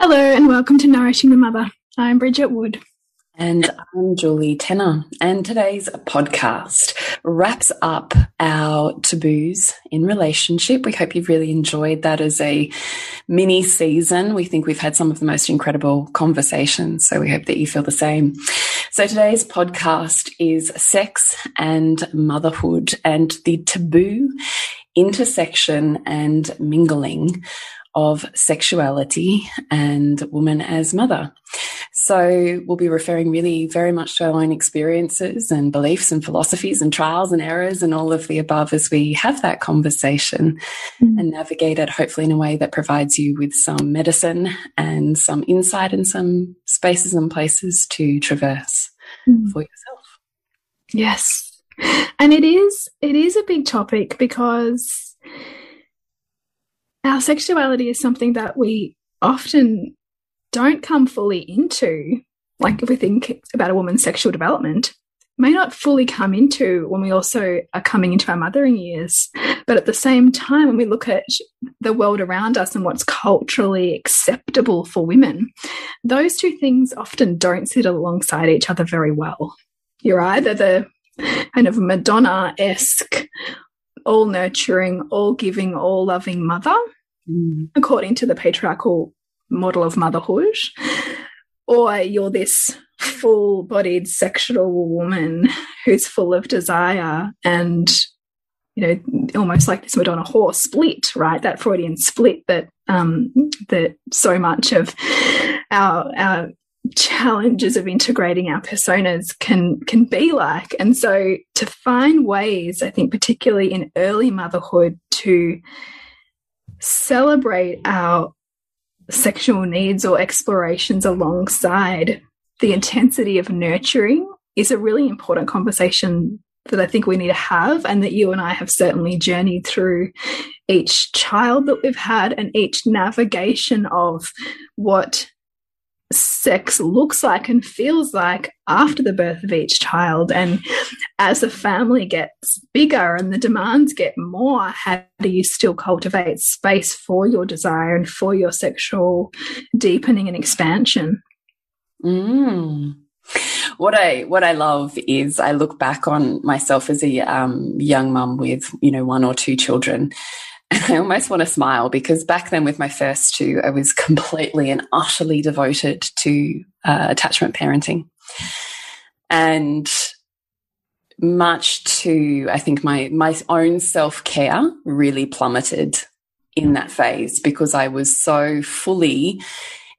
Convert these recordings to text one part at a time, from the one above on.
Hello, and welcome to Nourishing the Mother. I'm Bridget Wood. And I'm Julie Tenner. And today's podcast wraps up our taboos in relationship. We hope you've really enjoyed that as a mini season. We think we've had some of the most incredible conversations. So we hope that you feel the same. So today's podcast is sex and motherhood and the taboo intersection and mingling of sexuality and woman as mother. So we'll be referring really very much to our own experiences and beliefs and philosophies and trials and errors and all of the above as we have that conversation mm. and navigate it hopefully in a way that provides you with some medicine and some insight and some spaces and places to traverse mm. for yourself. Yes. And it is it is a big topic because our sexuality is something that we often don't come fully into. Like if we think about a woman's sexual development, may not fully come into when we also are coming into our mothering years. But at the same time, when we look at the world around us and what's culturally acceptable for women, those two things often don't sit alongside each other very well. You're either the kind of Madonna esque, all nurturing, all giving, all loving mother, mm. according to the patriarchal model of motherhood, or you're this full bodied sexual woman who's full of desire and you know almost like this madonna whore split right that freudian split that um that so much of our our challenges of integrating our personas can can be like. And so to find ways i think particularly in early motherhood to celebrate our sexual needs or explorations alongside the intensity of nurturing is a really important conversation that I think we need to have, and that you and I have certainly journeyed through each child that we've had and each navigation of what sex looks like and feels like after the birth of each child. And as the family gets bigger and the demands get more, how do you still cultivate space for your desire and for your sexual deepening and expansion? Mm. What I what I love is I look back on myself as a um, young mum with you know one or two children, I almost want to smile because back then, with my first two, I was completely and utterly devoted to uh, attachment parenting. And much to, I think, my, my own self care really plummeted in that phase because I was so fully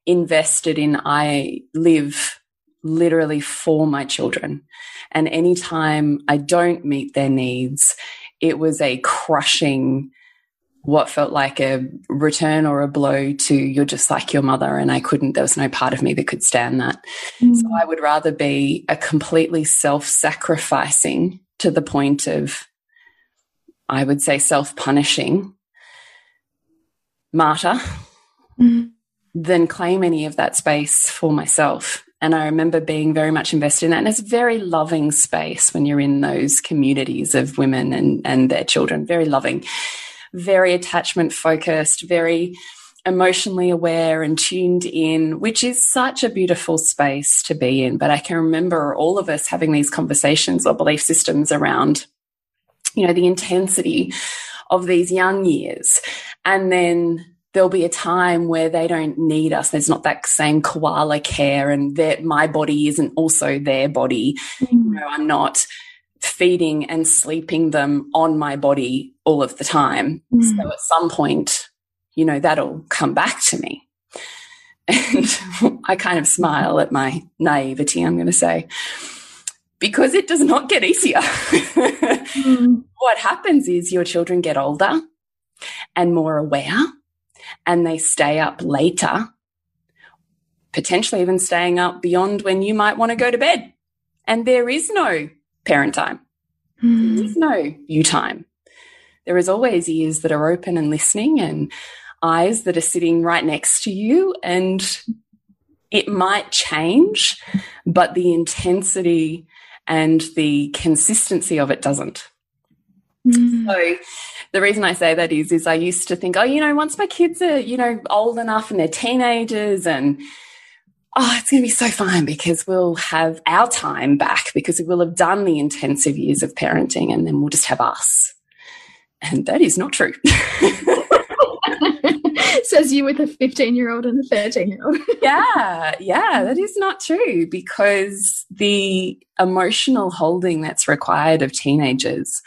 invested in I live literally for my children. And anytime I don't meet their needs, it was a crushing what felt like a return or a blow to you're just like your mother and I couldn't there was no part of me that could stand that. Mm. So I would rather be a completely self-sacrificing to the point of I would say self-punishing martyr mm. than claim any of that space for myself And I remember being very much invested in that. And it's a very loving space when you're in those communities of women and, and their children, very loving, very attachment focused, very emotionally aware and tuned in, which is such a beautiful space to be in. But I can remember all of us having these conversations or belief systems around, you know, the intensity of these young years. And then there'll be a time where they don't need us. There's not that same koala care and that my body isn't also their body. Mm. You know, I'm not feeding and sleeping them on my body all of the time. Mm. So at some point, you know, that'll come back to me. And I kind of smile at my naivety, I'm going to say, because it does not get easier. mm. What happens is your children get older and more aware and they stay up later, potentially even staying up beyond when you might want to go to bed. And there is no parent time. Mm. There is no you time. There is always ears that are open and listening and eyes that are sitting right next to you. And it might change, but the intensity and the consistency of it doesn't. Mm. So the reason I say that is, is I used to think, oh, you know, once my kids are, you know, old enough and they're teenagers and oh, it's going to be so fine because we'll have our time back because we'll have done the intensive years of parenting and then we'll just have us. And that is not true. Says you with a 15 year old and a 13 year old. yeah, yeah, that is not true because the emotional holding that's required of teenagers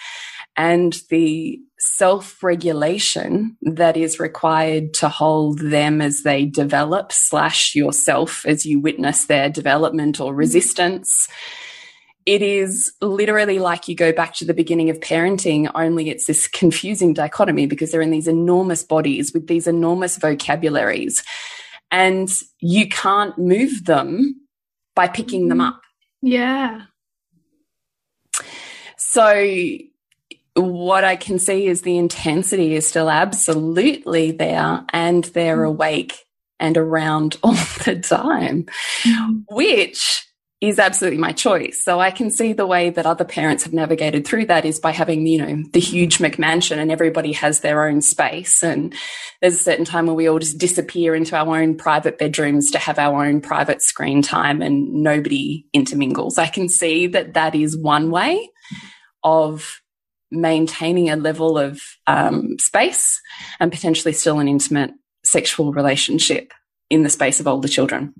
and the self regulation that is required to hold them as they develop, slash yourself as you witness their development or mm-hmm. resistance. It is literally like you go back to the beginning of parenting, only it's this confusing dichotomy because they're in these enormous bodies with these enormous vocabularies. And you can't move them by picking them up. Yeah. So what I can see is the intensity is still absolutely there and they're mm. awake and around all the time, mm. which is absolutely my choice. So I can see the way that other parents have navigated through that is by having, you know, the huge McMansion and everybody has their own space. And there's a certain time where we all just disappear into our own private bedrooms to have our own private screen time and nobody intermingles. I can see that that is one way of maintaining a level of um, space and potentially still an intimate sexual relationship in the space of older children.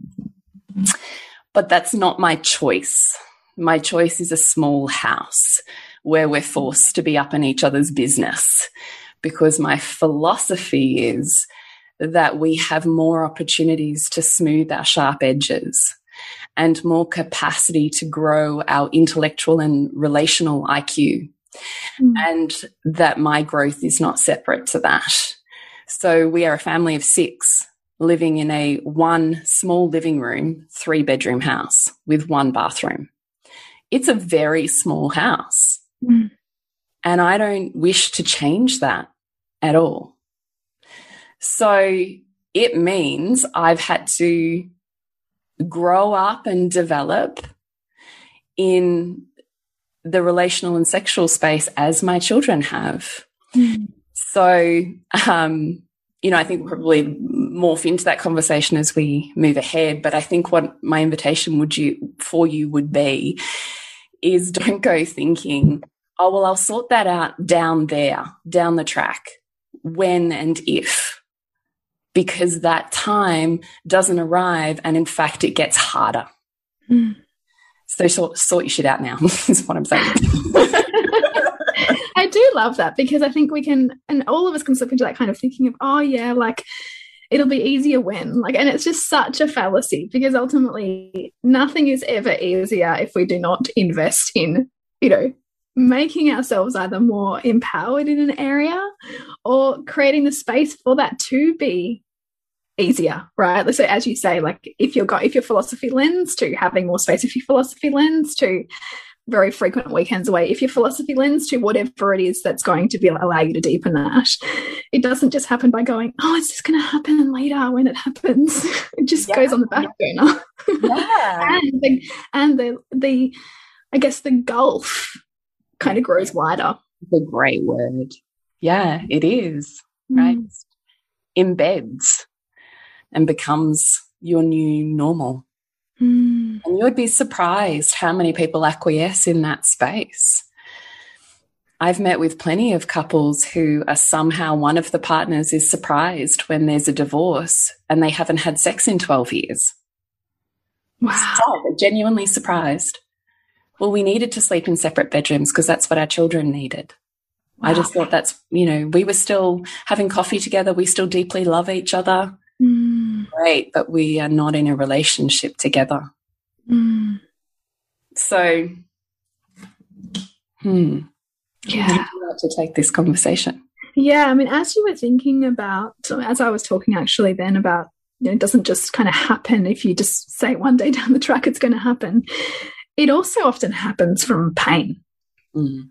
But that's not my choice. My choice is a small house where we're forced to be up in each other's business because my philosophy is that we have more opportunities to smooth our sharp edges and more capacity to grow our intellectual and relational IQ mm. and that my growth is not separate to that. So we are a family of six living in a one small living room, three bedroom house with one bathroom. It's a very small house. Mm. And I don't wish to change that at all. So it means I've had to grow up and develop in the relational and sexual space as my children have. Mm. So, um, you know, I think probably morph into that conversation as we move ahead. But I think what my invitation would you for you would be is don't go thinking, oh well, I'll sort that out down there, down the track, when and if. Because that time doesn't arrive and in fact it gets harder. Mm. So sort, sort your shit out now, is what I'm saying. I do love that because I think we can, and all of us can slip into that kind of thinking of, oh, yeah, like it'll be easier when. Like, and it's just such a fallacy because ultimately nothing is ever easier if we do not invest in, you know, making ourselves either more empowered in an area or creating the space for that to be easier, right? So as you say, like if got if your philosophy lends to having more space, if your philosophy lends to very frequent weekends away. If your philosophy lends to whatever it is that's going to be allow you to deepen that, it doesn't just happen by going, oh, it's just going to happen later when it happens. it just yeah. goes on the back burner. Yeah. and the, and the the I guess the gulf kind of grows wider. The great word. Yeah, it is. Mm. Right. Embeds and becomes your new normal. Mm. And you would be surprised how many people acquiesce in that space. I've met with plenty of couples who are somehow one of the partners is surprised when there's a divorce and they haven't had sex in 12 years. Wow. So genuinely surprised. Well, we needed to sleep in separate bedrooms because that's what our children needed. Wow. I just thought that's, you know, we were still having coffee together. We still deeply love each other. Mm. Great, but we are not in a relationship together. Mm. So, hmm. Yeah. like to take this conversation? Yeah, I mean, as you were thinking about, as I was talking actually then about, you know, it doesn't just kind of happen if you just say one day down the track it's going to happen. It also often happens from pain, mm.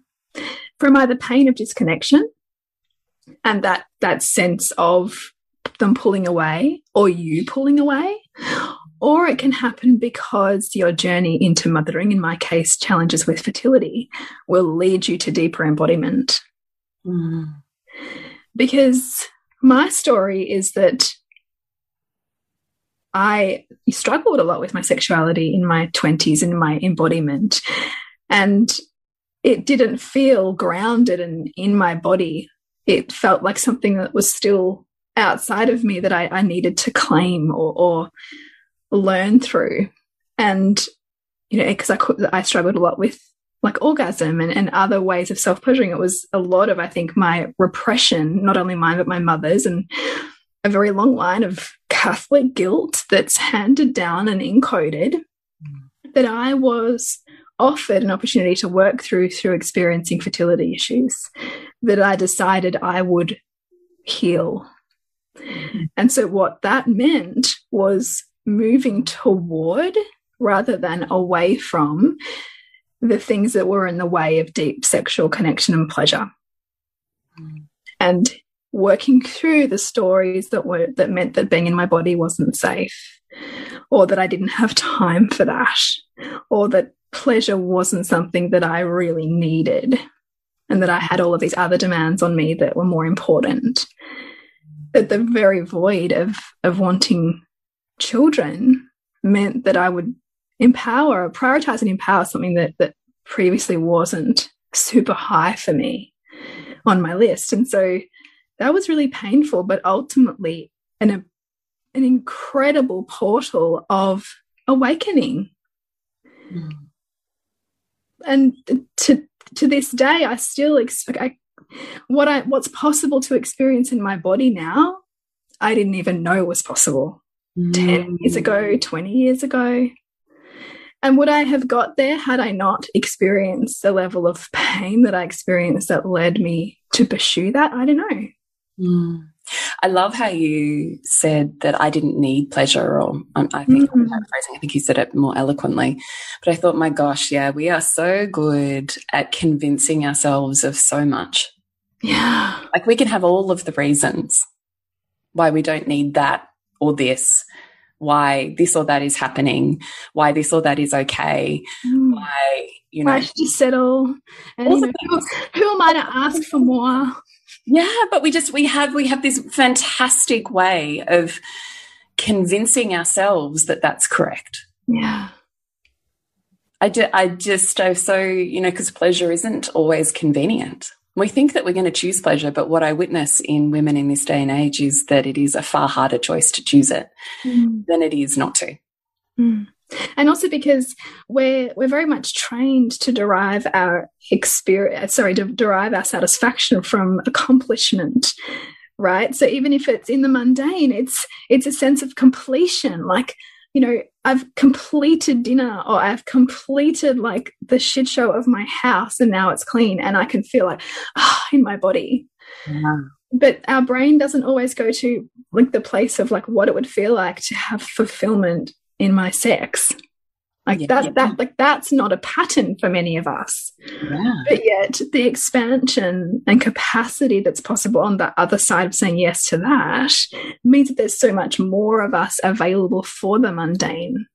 from either pain of disconnection and that that sense of them pulling away or you pulling away, or it can happen because your journey into mothering, in my case, challenges with fertility, will lead you to deeper embodiment. Mm. Because my story is that I struggled a lot with my sexuality in my 20s and my embodiment. And it didn't feel grounded and in my body. It felt like something that was still outside of me that I, I needed to claim or, or learn through. And, you know, because I could, I struggled a lot with like orgasm and, and other ways of self pleasuring. It was a lot of, I think, my repression, not only mine, but my mother's, and a very long line of Catholic guilt that's handed down and encoded mm. that I was offered an opportunity to work through through experiencing fertility issues that I decided I would heal and so, what that meant was moving toward rather than away from the things that were in the way of deep sexual connection and pleasure. Mm. And working through the stories that were that meant that being in my body wasn't safe or that I didn't have time for that or that pleasure wasn't something that I really needed and that I had all of these other demands on me that were more important that the very void of of wanting children meant that I would empower, prioritize and empower something that that previously wasn't super high for me on my list. And so that was really painful, but ultimately an an incredible portal of awakening. Mm. And to to this day, I still I what I what's possible to experience in my body now, I didn't even know was possible mm. 10 years ago, 20 years ago. And would I have got there had I not experienced the level of pain that I experienced that led me to pursue that? I don't know. Mm. I love how you said that I didn't need pleasure, or um, I think mm. I think you said it more eloquently. But I thought, my gosh, yeah, we are so good at convincing ourselves of so much. Yeah. Like we can have all of the reasons why we don't need that or this, why this or that is happening, why this or that is okay, mm. why, you know. Why should you settle? And you know, who, who am I to ask for more? Yeah, but we just, we have, we have this fantastic way of convincing ourselves that that's correct. Yeah. I, ju I just, I so, you know, because pleasure isn't always convenient. We think that we're going to choose pleasure, but what I witness in women in this day and age is that it is a far harder choice to choose it mm. than it is not to. Mm. And also because we're we're very much trained to derive our experience, sorry, to derive our satisfaction from accomplishment, right? So even if it's in the mundane, it's it's a sense of completion, like you know, I've completed dinner or I've completed like the shit show of my house and now it's clean and I can feel like ah oh, in my body. Yeah. But our brain doesn't always go to like the place of like what it would feel like to have fulfillment in my sex. Like yeah, that, yeah. that, like that's not a pattern for many of us. Yeah. But yet, the expansion and capacity that's possible on the other side of saying yes to that means that there's so much more of us available for the mundane.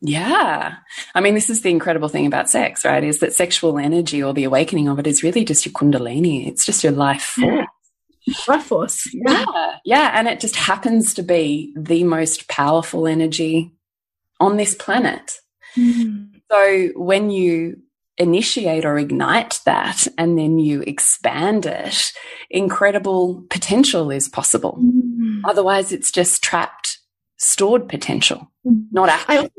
Yeah. I mean, this is the incredible thing about sex, right? Is that sexual energy or the awakening of it is really just your kundalini. It's just your life force. Life force. Yeah. yeah. Yeah. And it just happens to be the most powerful energy on this planet. Mm. So when you initiate or ignite that and then you expand it, incredible potential is possible. Mm. Otherwise, it's just trapped, stored potential, mm. not actual.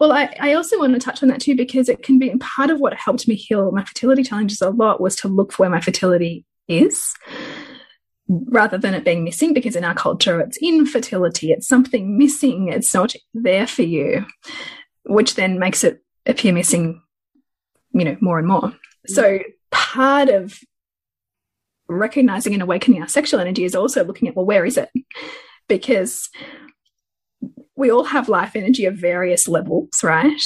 well, I, I also want to touch on that too, because it can be part of what helped me heal my fertility challenges a lot was to look for where my fertility is rather than it being missing because in our culture it's infertility it's something missing it's not there for you which then makes it appear missing you know more and more. Mm. So part of recognizing and awakening our sexual energy is also looking at well where is it? Because we all have life energy of various levels right?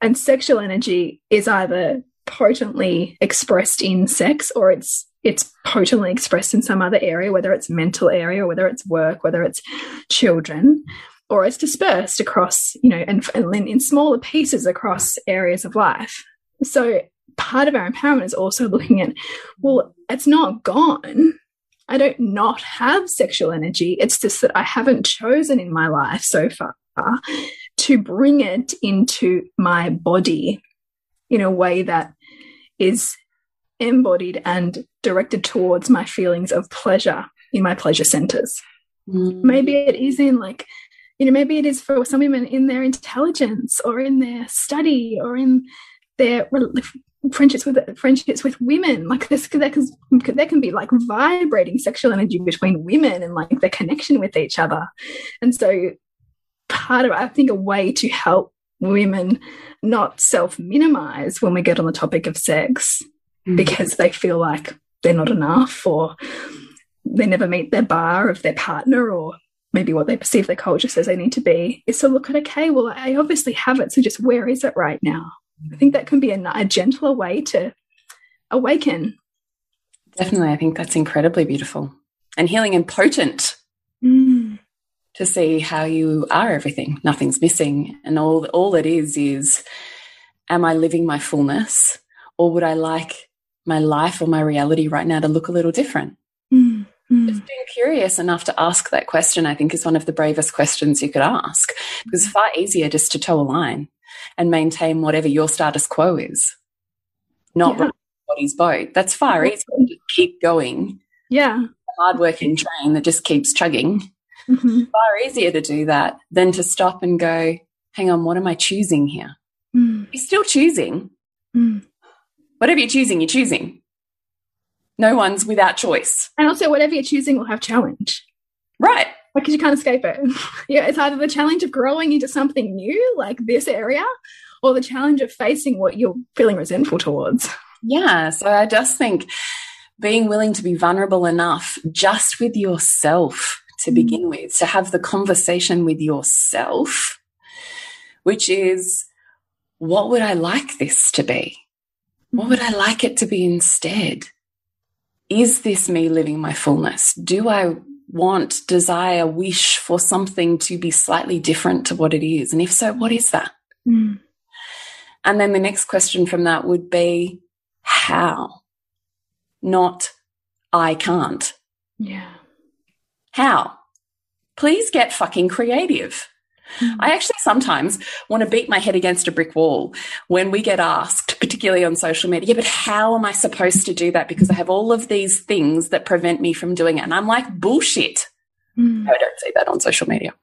And sexual energy is either potently expressed in sex or it's it's potently expressed in some other area, whether it's mental area, or whether it's work, whether it's children, or it's dispersed across, you know, and, and in smaller pieces across areas of life. So part of our empowerment is also looking at, well, it's not gone. I don't not have sexual energy. It's just that I haven't chosen in my life so far to bring it into my body in a way that is embodied and directed towards my feelings of pleasure in my pleasure centers. Mm. Maybe it is in like, you know, maybe it is for some women in their intelligence or in their study or in their friendships with friendships with women. Like this, there can, there can be like vibrating sexual energy between women and like the connection with each other. And so part of, I think, a way to help women not self minimize when we get on the topic of sex mm. because they feel like they're not enough or they never meet their bar of their partner or maybe what they perceive their culture says they need to be is to look at okay well i obviously have it so just where is it right now i think that can be a, a gentler way to awaken definitely i think that's incredibly beautiful and healing and potent mm. to see how you are everything nothing's missing and all all it is is am i living my fullness or would i like my life or my reality right now to look a little different? Mm, mm. Just being curious enough to ask that question, I think, is one of the bravest questions you could ask because it's far easier just to toe a line and maintain whatever your status quo is, not yeah. body's boat. That's far easier to keep going. Yeah. A hardworking train that just keeps chugging. Mm -hmm. Far easier to do that than to stop and go, hang on, what am I choosing here? Mm. You're still choosing. Mm. Whatever you're choosing, you're choosing. No one's without choice. And also, whatever you're choosing will have challenge. Right. Because you can't escape it. yeah, it's either the challenge of growing into something new, like this area, or the challenge of facing what you're feeling resentful towards. Yeah. So I just think being willing to be vulnerable enough just with yourself to mm. begin with, to have the conversation with yourself, which is, what would I like this to be? What would I like it to be instead? Is this me living my fullness? Do I want, desire, wish for something to be slightly different to what it is? And if so, what is that? Mm. And then the next question from that would be how? Not I can't. Yeah. How? Please get fucking creative. Mm. I actually sometimes want to beat my head against a brick wall when we get asked, particularly on social media, yeah, but how am I supposed to do that? Because I have all of these things that prevent me from doing it. And I'm like, bullshit. Mm. No, I don't say that on social media,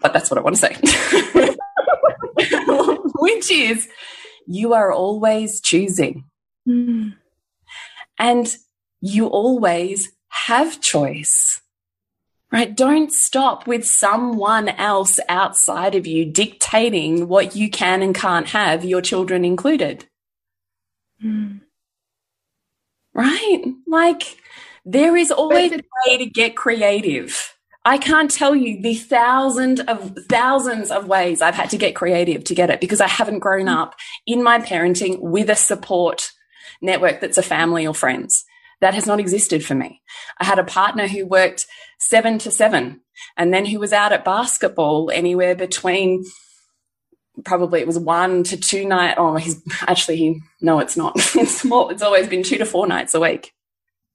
but that's what I want to say. Which is, you are always choosing. Mm. And you always have choice right? Don't stop with someone else outside of you dictating what you can and can't have, your children included. Mm. Right? Like, there is always a way to get creative. I can't tell you the thousands of thousands of ways I've had to get creative to get it because I haven't grown up in my parenting with a support network that's a family or friends. That has not existed for me. I had a partner who worked seven to seven and then who was out at basketball anywhere between probably it was one to two night. Oh, he's actually, he, no, it's not. it's more, it's always been two to four nights a week.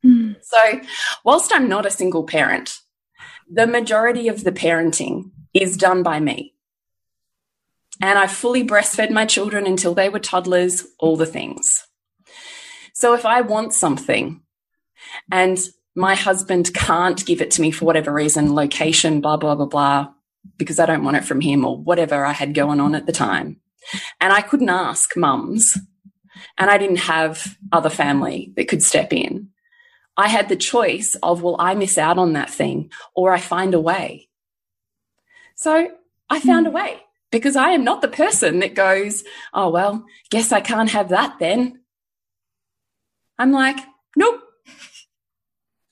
Mm. So whilst I'm not a single parent, the majority of the parenting is done by me. And I fully breastfed my children until they were toddlers, all the things. So if I want something and my husband can't give it to me for whatever reason, location, blah, blah, blah, blah, because I don't want it from him or whatever I had going on at the time. And I couldn't ask mums and I didn't have other family that could step in. I had the choice of, well, I miss out on that thing or I find a way. So I found a hmm. way because I am not the person that goes, oh, well, guess I can't have that then. I'm like, nope,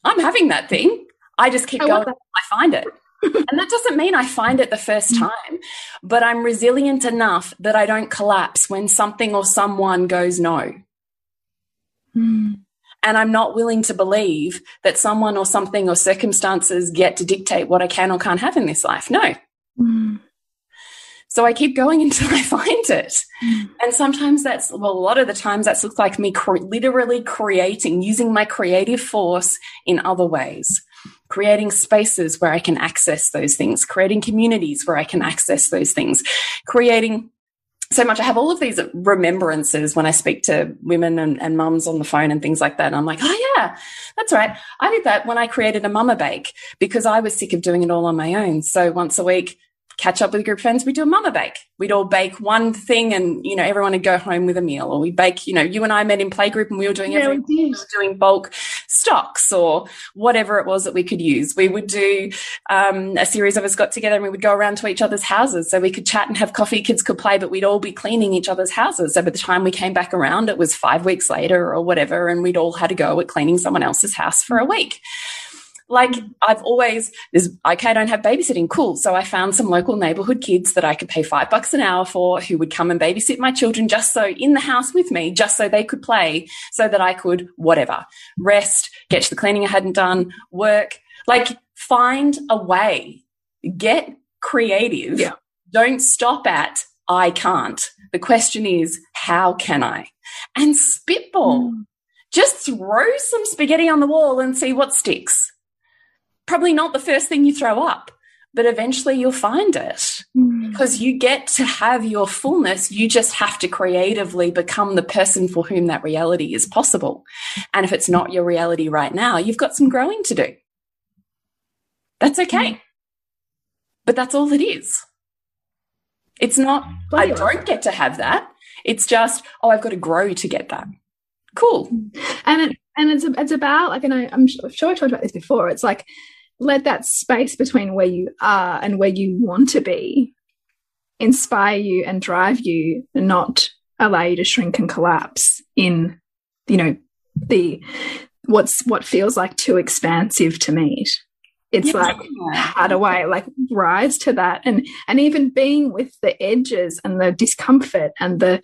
I'm having that thing. I just keep I going. I find it. And that doesn't mean I find it the first hmm. time, but I'm resilient enough that I don't collapse when something or someone goes no. Mm. And I'm not willing to believe that someone or something or circumstances get to dictate what I can or can't have in this life. No. Mm. So I keep going until I find it. Mm. And sometimes that's, well, a lot of the times that looks like me cre literally creating, using my creative force in other ways, creating spaces where I can access those things, creating communities where I can access those things, creating so much. I have all of these remembrances when I speak to women and, and mums on the phone and things like that. And I'm like, oh yeah, that's right. I did that when I created a mama bake because I was sick of doing it all on my own. So once a week, catch up with a group of friends, we'd do a mama bake. We'd all bake one thing and, you know, everyone would go home with a meal or we bake, you know, you and I met in playgroup and we were doing yeah, everything. We were doing bulk stocks or whatever it was that we could use. We would do um, a series of us got together and we would go around to each other's houses so we could chat and have coffee, kids could play, but we'd all be cleaning each other's houses. So by the time we came back around, it was five weeks later or whatever, and we'd all had to go at cleaning someone else's house for a week. Like I've always, there's, okay, I don't have babysitting. Cool. So I found some local neighborhood kids that I could pay five bucks an hour for who would come and babysit my children just so in the house with me, just so they could play so that I could whatever, rest, get to the cleaning I hadn't done, work, like find a way, get creative. Yeah. Don't stop at I can't. The question is, how can I? And spitball. Mm. Just throw some spaghetti on the wall and see what sticks probably not the first thing you throw up, but eventually you'll find it mm. because you get to have your fullness. You just have to creatively become the person for whom that reality is possible. And if it's not your reality right now, you've got some growing to do. That's okay. Mm. But that's all it is. It's not, I don't get to have that. It's just, oh, I've got to grow to get that. Cool. And it, and it's it's about like, and I, I'm sure I talked about this before. It's like let that space between where you are and where you want to be inspire you and drive you and not allow you to shrink and collapse in you know the what's what feels like too expansive to meet it's yeah. like how do i like rise to that and and even being with the edges and the discomfort and the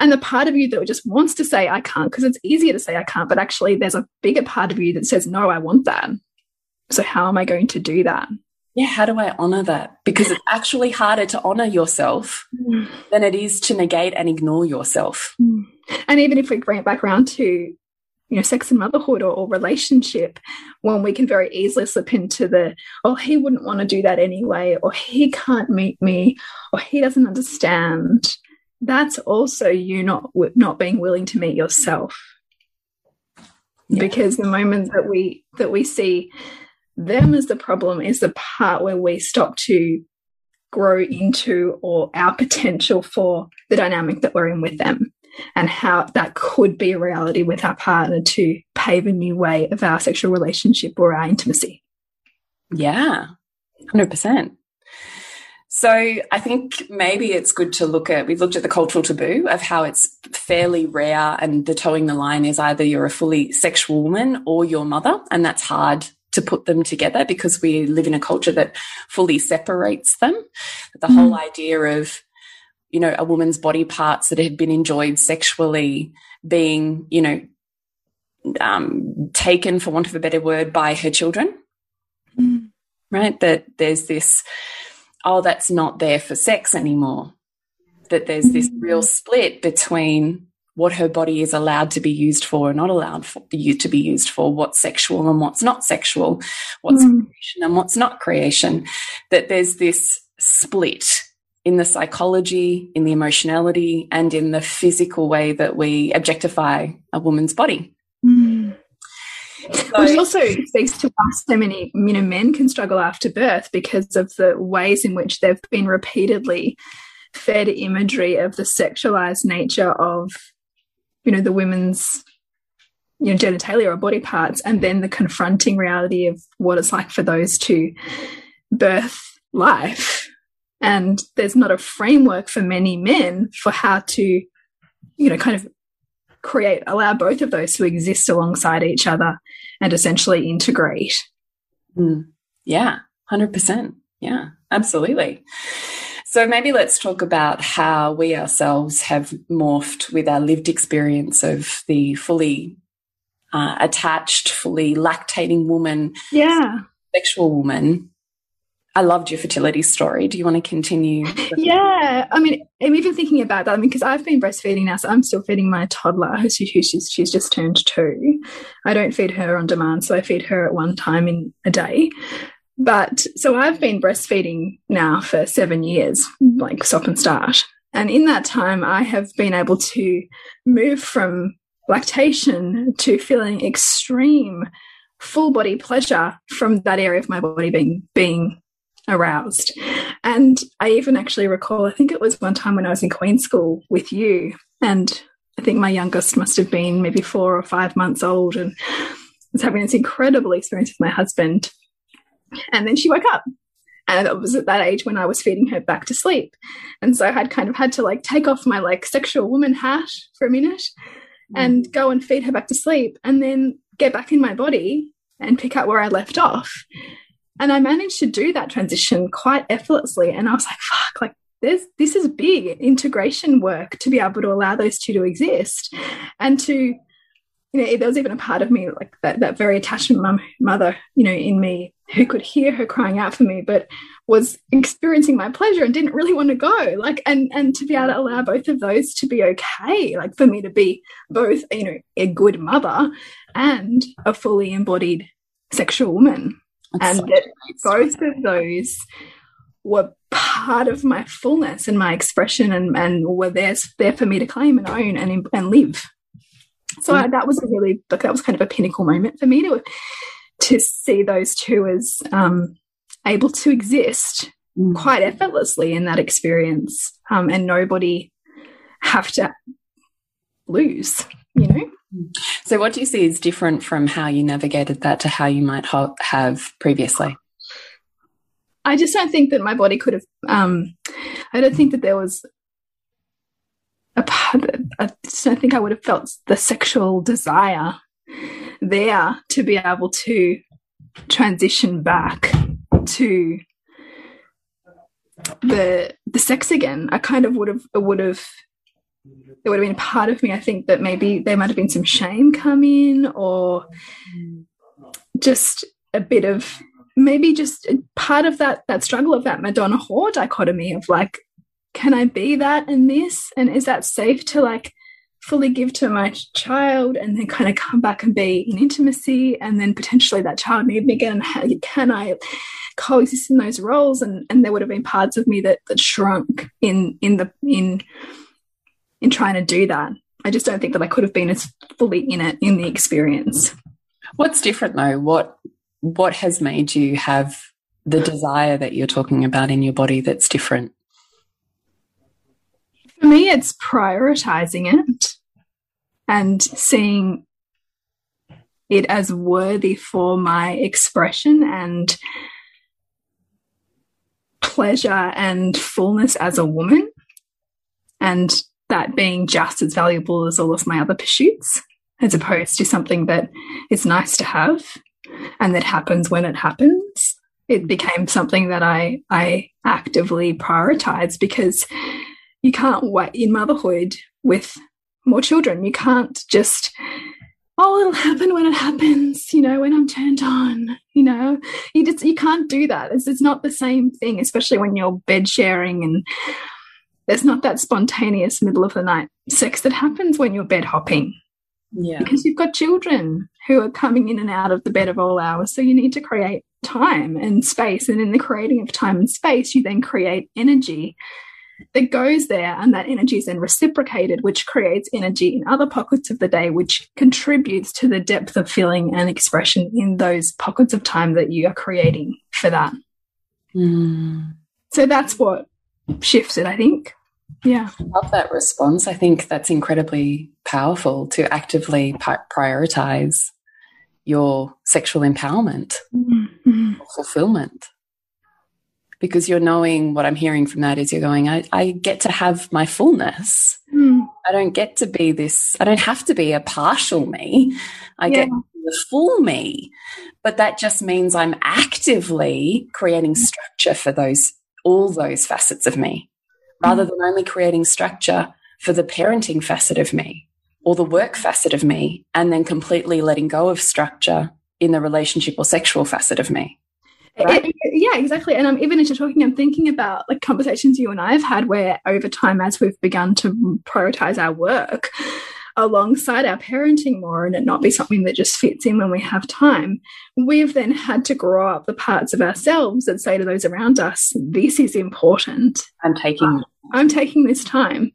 and the part of you that just wants to say i can't because it's easier to say i can't but actually there's a bigger part of you that says no i want that so, how am I going to do that? Yeah, how do I honor that? Because it's actually harder to honor yourself mm. than it is to negate and ignore yourself. Mm. And even if we bring it back around to, you know, sex and motherhood or, or relationship, when we can very easily slip into the, oh, he wouldn't want to do that anyway, or he can't meet me, or he doesn't understand. That's also you not not being willing to meet yourself. Yeah. Because the moment that we that we see them as the problem is the part where we stop to grow into or our potential for the dynamic that we're in with them and how that could be a reality with our partner to pave a new way of our sexual relationship or our intimacy. Yeah, 100%. So I think maybe it's good to look at, we've looked at the cultural taboo of how it's fairly rare and the towing the line is either you're a fully sexual woman or your mother, and that's hard to put them together because we live in a culture that fully separates them. The mm. whole idea of, you know, a woman's body parts that had been enjoyed sexually being, you know, um, taken, for want of a better word, by her children. Mm. Right? That there's this, oh, that's not there for sex anymore. That there's this real mm. split between what her body is allowed to be used for and not allowed for you to be used for, what's sexual and what's not sexual, what's mm. creation and what's not creation. That there's this split in the psychology, in the emotionality, and in the physical way that we objectify a woman's body. Mm. So, Which also speaks to why so many you know men can struggle after birth because of the ways in which they've been repeatedly fed imagery of the sexualized nature of you know the women's you know genitalia or body parts and then the confronting reality of what it's like for those to birth life and there's not a framework for many men for how to you know kind of create allow both of those to exist alongside each other and essentially integrate mm. yeah 100% yeah absolutely so maybe let's talk about how we ourselves have morphed with our lived experience of the fully uh, attached, fully lactating woman. Yeah. Sexual woman. I loved your fertility story. Do you want to continue? Yeah, I mean, I'm even thinking about that. I mean, because I've been breastfeeding now, so I'm still feeding my toddler, who's she's she's just turned two. I don't feed her on demand, so I feed her at one time in a day. But so I've been breastfeeding now for seven years, like stop and start. And in that time, I have been able to move from lactation to feeling extreme full body pleasure from that area of my body being being aroused. And I even actually recall, I think it was one time when I was in Queen School with you, and I think my youngest must have been maybe four or five months old, and I was having this incredible experience with my husband and then she woke up. And it was at that age when I was feeding her back to sleep. And so I had kind of had to like take off my like sexual woman hat for a minute mm. and go and feed her back to sleep and then get back in my body and pick up where I left off. And I managed to do that transition quite effortlessly. And I was like, fuck, like there's this is big integration work to be able to allow those two to exist and to you know there was even a part of me like that that very attachment mum mother you know in me who could hear her crying out for me, but was experiencing my pleasure and didn't really want to go. Like, and and to be able to allow both of those to be okay, like for me to be both, you know, a good mother and a fully embodied sexual woman. That's and that both of those were part of my fullness and my expression and, and were there, there for me to claim and own and, and live. So mm. I, that was a really, like, that was kind of a pinnacle moment for me to to see those two as um, able to exist mm. quite effortlessly in that experience um, and nobody have to lose, you know? So, what do you see is different from how you navigated that to how you might ha have previously? I just don't think that my body could have. Um, I don't think that there was a part. I just don't think I would have felt the sexual desire there to be able to transition back to the the sex again i kind of would have would have it would have been part of me i think that maybe there might have been some shame come in or just a bit of maybe just part of that that struggle of that madonna whore dichotomy of like can i be that and this? And is that safe to like fully give to my child and then kind of come back and be in intimacy? And then potentially that child need me again how can I coexist in those roles? And and there would have been parts of me that that shrunk in in the in in trying to do that. I just don't think that I could have been as fully in it in the experience. What's different though? What what has made you have the desire that you're talking about in your body that's different? For me, it's prioritizing it and seeing it as worthy for my expression and pleasure and fullness as a woman. And that being just as valuable as all of my other pursuits, as opposed to something that is nice to have and that happens when it happens. It mm. became something that I I actively prioritize because you can't wait in motherhood with more children. You can't just oh it'll happen when it happens you know when i'm turned on you know you just you can't do that it's, it's not the same thing especially when you're bed sharing and there's not that spontaneous middle of the night sex that happens when you're bed hopping yeah. Because you've got children who are coming in and out of the bed of all hours. So you need to create time and space. And in the creating of time and space, you then create energy that goes there and that energy is then reciprocated, which creates energy in other pockets of the day, which contributes to the depth of feeling and expression in those pockets of time that you are creating for that. Mm. So that's what shifted, I think. Yeah. I love that response. I think that's incredibly powerful to actively prioritize your sexual empowerment, mm -hmm. fulfillment. Because you're knowing what I'm hearing from that is you're going, I, I get to have my fullness. Mm. I don't get to be this, I don't have to be a partial me. I yeah. get the full me. But that just means I'm actively creating structure for those, all those facets of me rather mm. than only creating structure for the parenting facet of me or the work facet of me and then completely letting go of structure in the relationship or sexual facet of me. Right? It, yeah, exactly. And I'm even as you're talking, I'm thinking about like conversations you and I have had where over time, as we've begun to prioritize our work, alongside our parenting more and it not be something that just fits in when we have time, we've then had to grow up the parts of ourselves that say to those around us, this is important. I'm taking uh, I'm taking this time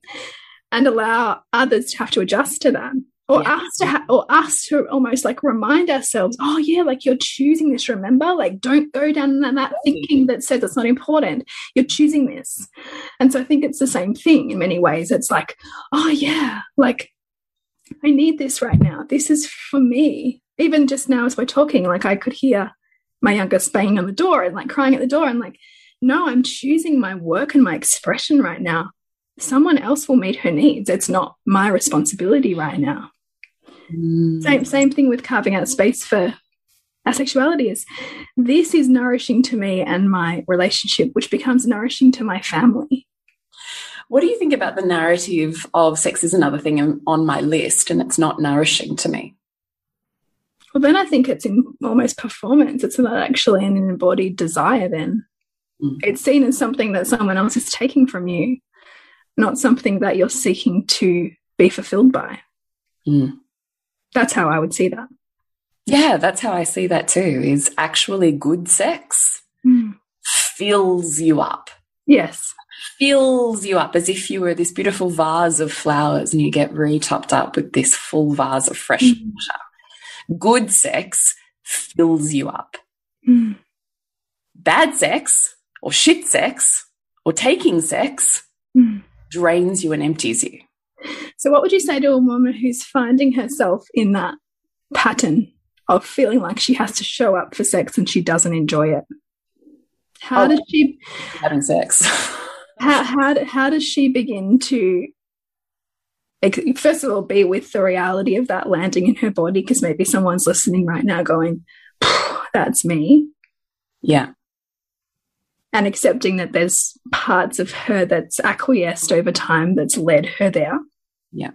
and allow others to have to adjust to that. Or yeah. us to or us to almost like remind ourselves, oh yeah, like you're choosing this. Remember, like don't go down that, that thinking that says it's not important. You're choosing this, and so I think it's the same thing in many ways. It's like, oh yeah, like I need this right now. This is for me. Even just now as we're talking, like I could hear my youngest banging on the door and like crying at the door and like, no, I'm choosing my work and my expression right now. Someone else will meet her needs. It's not my responsibility right now. Mm. Same same thing with carving out space for our sexuality is this is nourishing to me and my relationship, which becomes nourishing to my family. What do you think about the narrative of sex is another thing on my list and it's not nourishing to me? Well, then I think it's in almost performance. It's not actually an embodied desire, then. Mm. It's seen as something that someone else is taking from you, not something that you're seeking to be fulfilled by. Mm. That's how I would see that. Yeah, that's how I see that too, is actually good sex mm. fills you up. Yes fills you up as if you were this beautiful vase of flowers and you get re-topped up with this full vase of fresh mm. water. Good sex fills you up. Mm. Bad sex or shit sex or taking sex mm. drains you and empties you. So what would you say to a woman who's finding herself in that pattern of feeling like she has to show up for sex and she doesn't enjoy it? How oh, does she having sex? how how how does she begin to first of all be with the reality of that landing in her body? Because maybe someone's listening right now going that's me. Yeah. And accepting that there's parts of her that's acquiesced over time that's led her there. Yeah.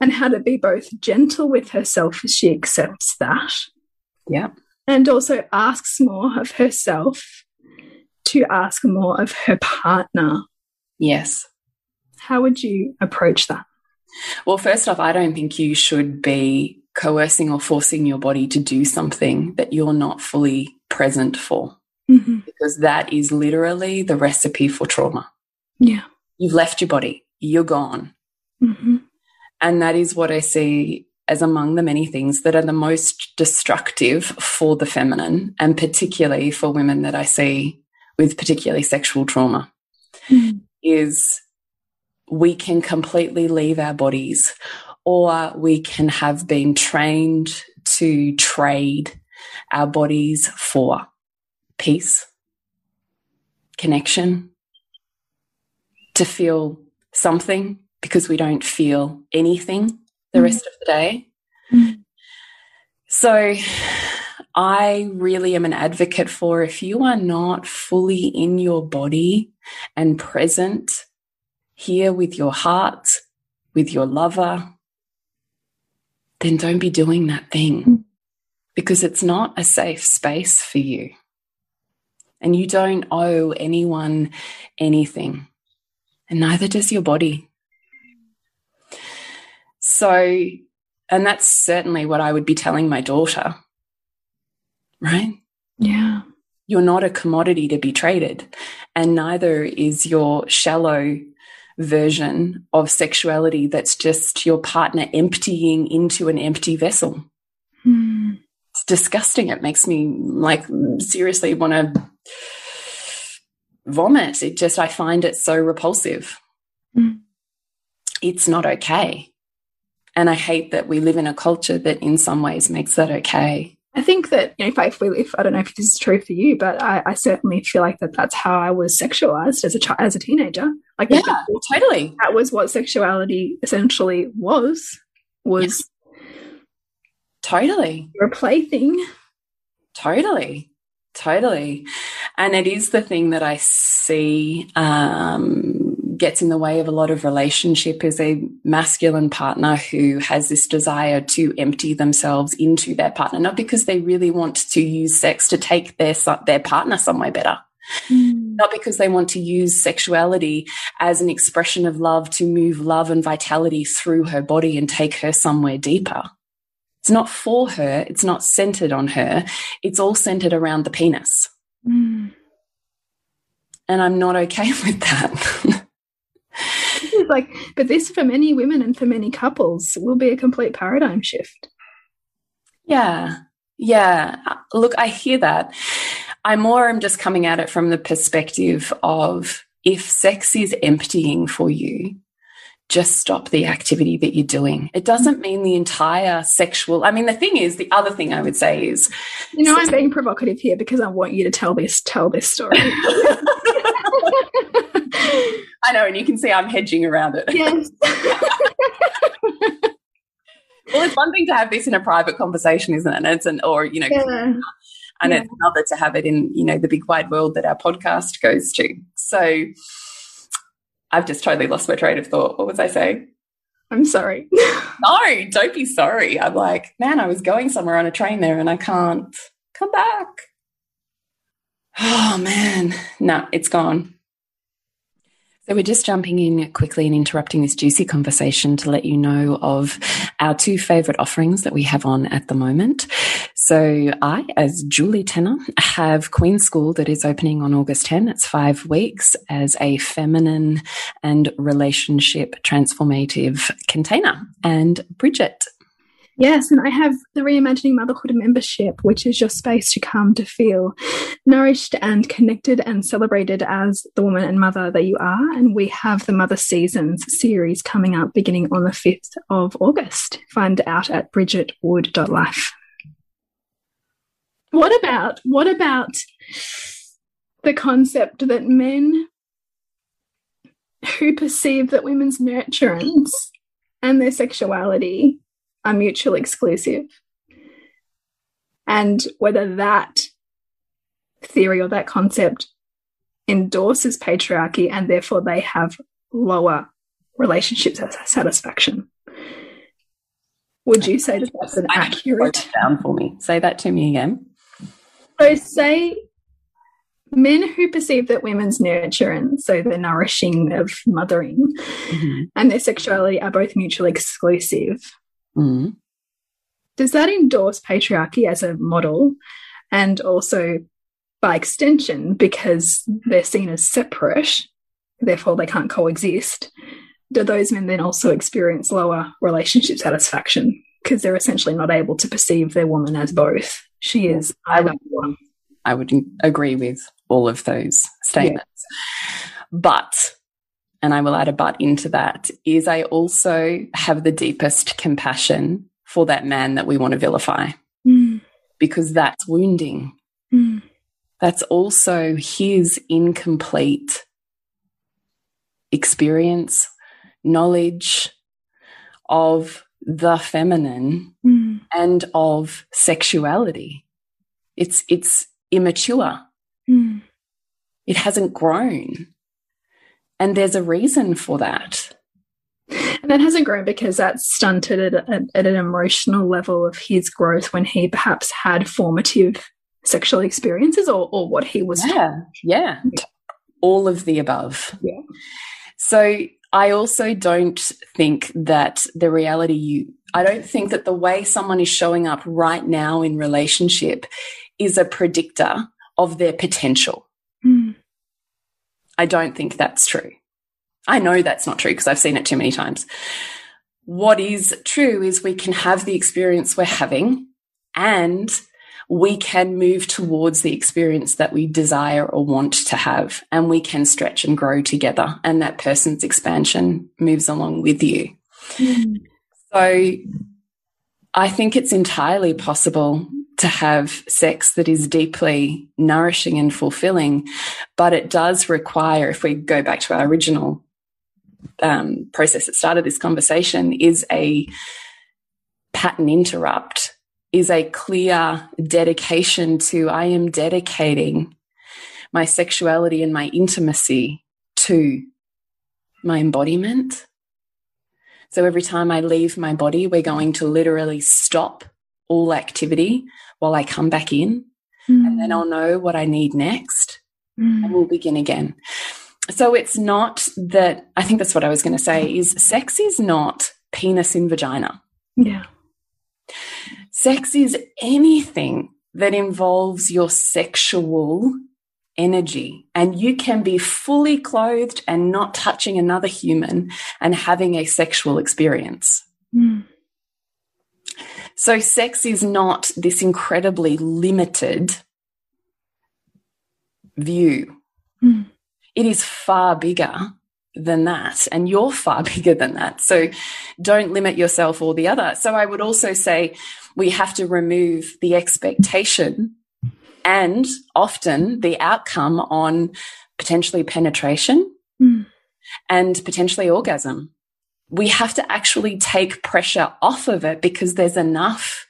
And how to be both gentle with herself as she accepts that. Yeah. And also asks more of herself to ask more of her partner. Yes. How would you approach that? Well, first off, I don't think you should be coercing or forcing your body to do something that you're not fully present for. Mm -hmm. Because that is literally the recipe for trauma. Yeah. You've left your body, you're gone. Mm -hmm. And that is what I see as among the many things that are the most destructive for the feminine, and particularly for women that I see with particularly sexual trauma mm. is we can completely leave our bodies or we can have been trained to trade our bodies for peace, connection, to feel something because we don't feel anything the mm. rest of the day. Mm. So I really am an advocate for if you are not fully in your body and present here with your heart, with your lover, then don't be doing that thing hmm. because it's not a safe space for you. And you don't owe anyone anything, and neither does your body. So, and that's certainly what I would be telling my daughter, right? Yeah. You're not a commodity to be traded, and neither is your shallow version of sexuality that's just your partner emptying into an empty vessel. Mm. It's disgusting. It makes me like seriously want to vomit. It just, I find it so repulsive. Mm. It's not okay. And I hate that we live in a culture that in some ways makes that okay. I think that you know, if I if I don't know if this is true for you, but I, I certainly feel like that that's how I was sexualized as a child, as a teenager. Like yeah, totally. That was what sexuality essentially was. Was totally your plaything. Totally, totally, and it is the thing that I see um, gets in the way of a lot of relationship is a masculine partner who has this desire to empty themselves into their partner, not because they really want to use sex to take their their partner somewhere better. Mm. Not because they want to use sexuality as an expression of love to move love and vitality through her body and take her somewhere deeper. It's not for her. It's not centered on her. It's all centered around the penis. Mm. And I'm not okay with that. like, but this for many women and for many couples will be a complete paradigm shift. Yeah. Yeah. Look, I hear that. I more am just coming at it from the perspective of if sex is emptying for you, just stop the activity that you're doing. It doesn't mean the entire sexual. I mean, the thing is, the other thing I would say is, you know, I'm being provocative here because I want you to tell this tell this story. I know, and you can see I'm hedging around it. Yes. well, it's one thing to have this in a private conversation, isn't it? And it's an, or, you know, yeah. and yeah. it's another to have it in, you know, the big wide world that our podcast goes to. So I've just totally lost my train of thought. What was I saying? I'm sorry. no, don't be sorry. I'm like, man, I was going somewhere on a train there and I can't come back. Oh man, no, it's gone. So we're just jumping in quickly and interrupting this juicy conversation to let you know of our two favorite offerings that we have on at the moment. So I, as Julie Tenner, have Queen School that is opening on August 10. It's five weeks as a feminine and relationship transformative container. And Bridget Yes, and I have the Reimagining Motherhood membership, which is your space to come to feel nourished and connected and celebrated as the woman and mother that you are. And we have the Mother Seasons series coming up beginning on the 5th of August. Find out at bridgetwood.life. What about what about the concept that men who perceive that women's nurturance and their sexuality are mutually exclusive. And whether that theory or that concept endorses patriarchy and therefore they have lower relationship satisfaction. Would you say that that's an accurate? Down for me. Say that to me again. So, say men who perceive that women's nurture and so the nourishing of mothering mm -hmm. and their sexuality are both mutually exclusive Mm. Does that endorse patriarchy as a model and also by extension, because they're seen as separate, therefore they can't coexist, do those men then also experience lower relationship satisfaction because they're essentially not able to perceive their woman as both? She is I would, I would agree with all of those statements. Yeah. But and I will add a but into that, is I also have the deepest compassion for that man that we want to vilify mm. because that's wounding. Mm. That's also his incomplete experience, knowledge of the feminine mm. and of sexuality. It's, it's immature. Mm. It hasn't grown. And there's a reason for that. And that hasn't grown because that's stunted at, at, at, an emotional level of his growth when he perhaps had formative sexual experiences or, or what he was. Yeah, yeah. All of the above. Yeah. So I also don't think that the reality you, I don't think that the way someone is showing up right now in relationship is a predictor of their potential. I don't think that's true. I know that's not true because I've seen it too many times. What is true is we can have the experience we're having and we can move towards the experience that we desire or want to have, and we can stretch and grow together, and that person's expansion moves along with you. Mm. So I think it's entirely possible to have sex that is deeply nourishing and fulfilling, but it does require, if we go back to our original um, process that started this conversation, is a pattern interrupt, is a clear dedication to I am dedicating my sexuality and my intimacy to my embodiment. So every time I leave my body, we're going to literally stop all activity while I come back in. Mm. And then I'll know what I need next mm. and we'll begin again. So it's not that, I think that's what I was going to say is sex is not penis in vagina. Yeah. Sex is anything that involves your sexual energy. And you can be fully clothed and not touching another human and having a sexual experience. Mm. So sex is not this incredibly limited view. Mm. It is far bigger than that, and you're far bigger than that. So don't limit yourself or the other. So I would also say we have to remove the expectation and often the outcome on potentially penetration mm. and potentially orgasm we have to actually take pressure off of it because there's enough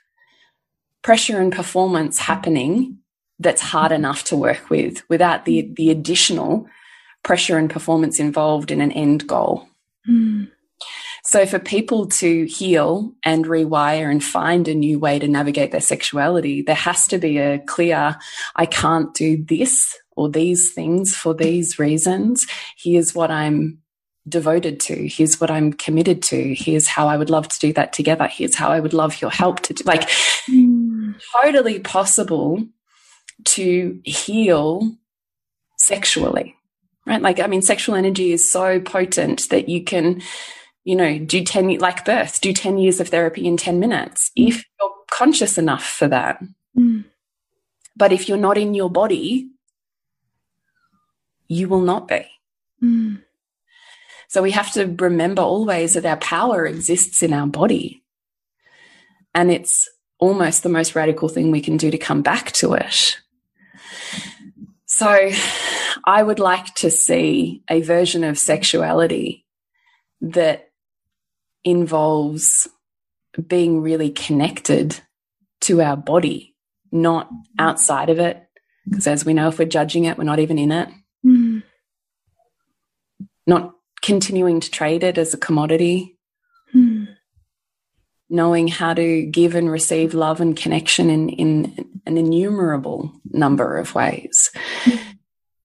pressure and performance happening that's hard enough to work with without the the additional pressure and performance involved in an end goal. Mm. So for people to heal and rewire and find a new way to navigate their sexuality, there has to be a clear, I can't do this or these things for these reasons. Here's what I'm devoted to. Here's what I'm committed to. Here's how I would love to do that together. Here's how I would love your help to do. Like, mm. totally possible to heal sexually, right? Like, I mean, sexual energy is so potent that you can, you know, do 10, like birth, do 10 years of therapy in 10 minutes mm. if you're conscious enough for that. Mm. But if you're not in your body, you will not be. Mm. So we have to remember always that our power exists in our body. And it's almost the most radical thing we can do to come back to it. So I would like to see a version of sexuality that involves being really connected to our body, not outside of it. Because as we know, if we're judging it, we're not even in it. Mm. Not continuing to trade it as a commodity, hmm. knowing how to give and receive love and connection in, in an innumerable number of ways.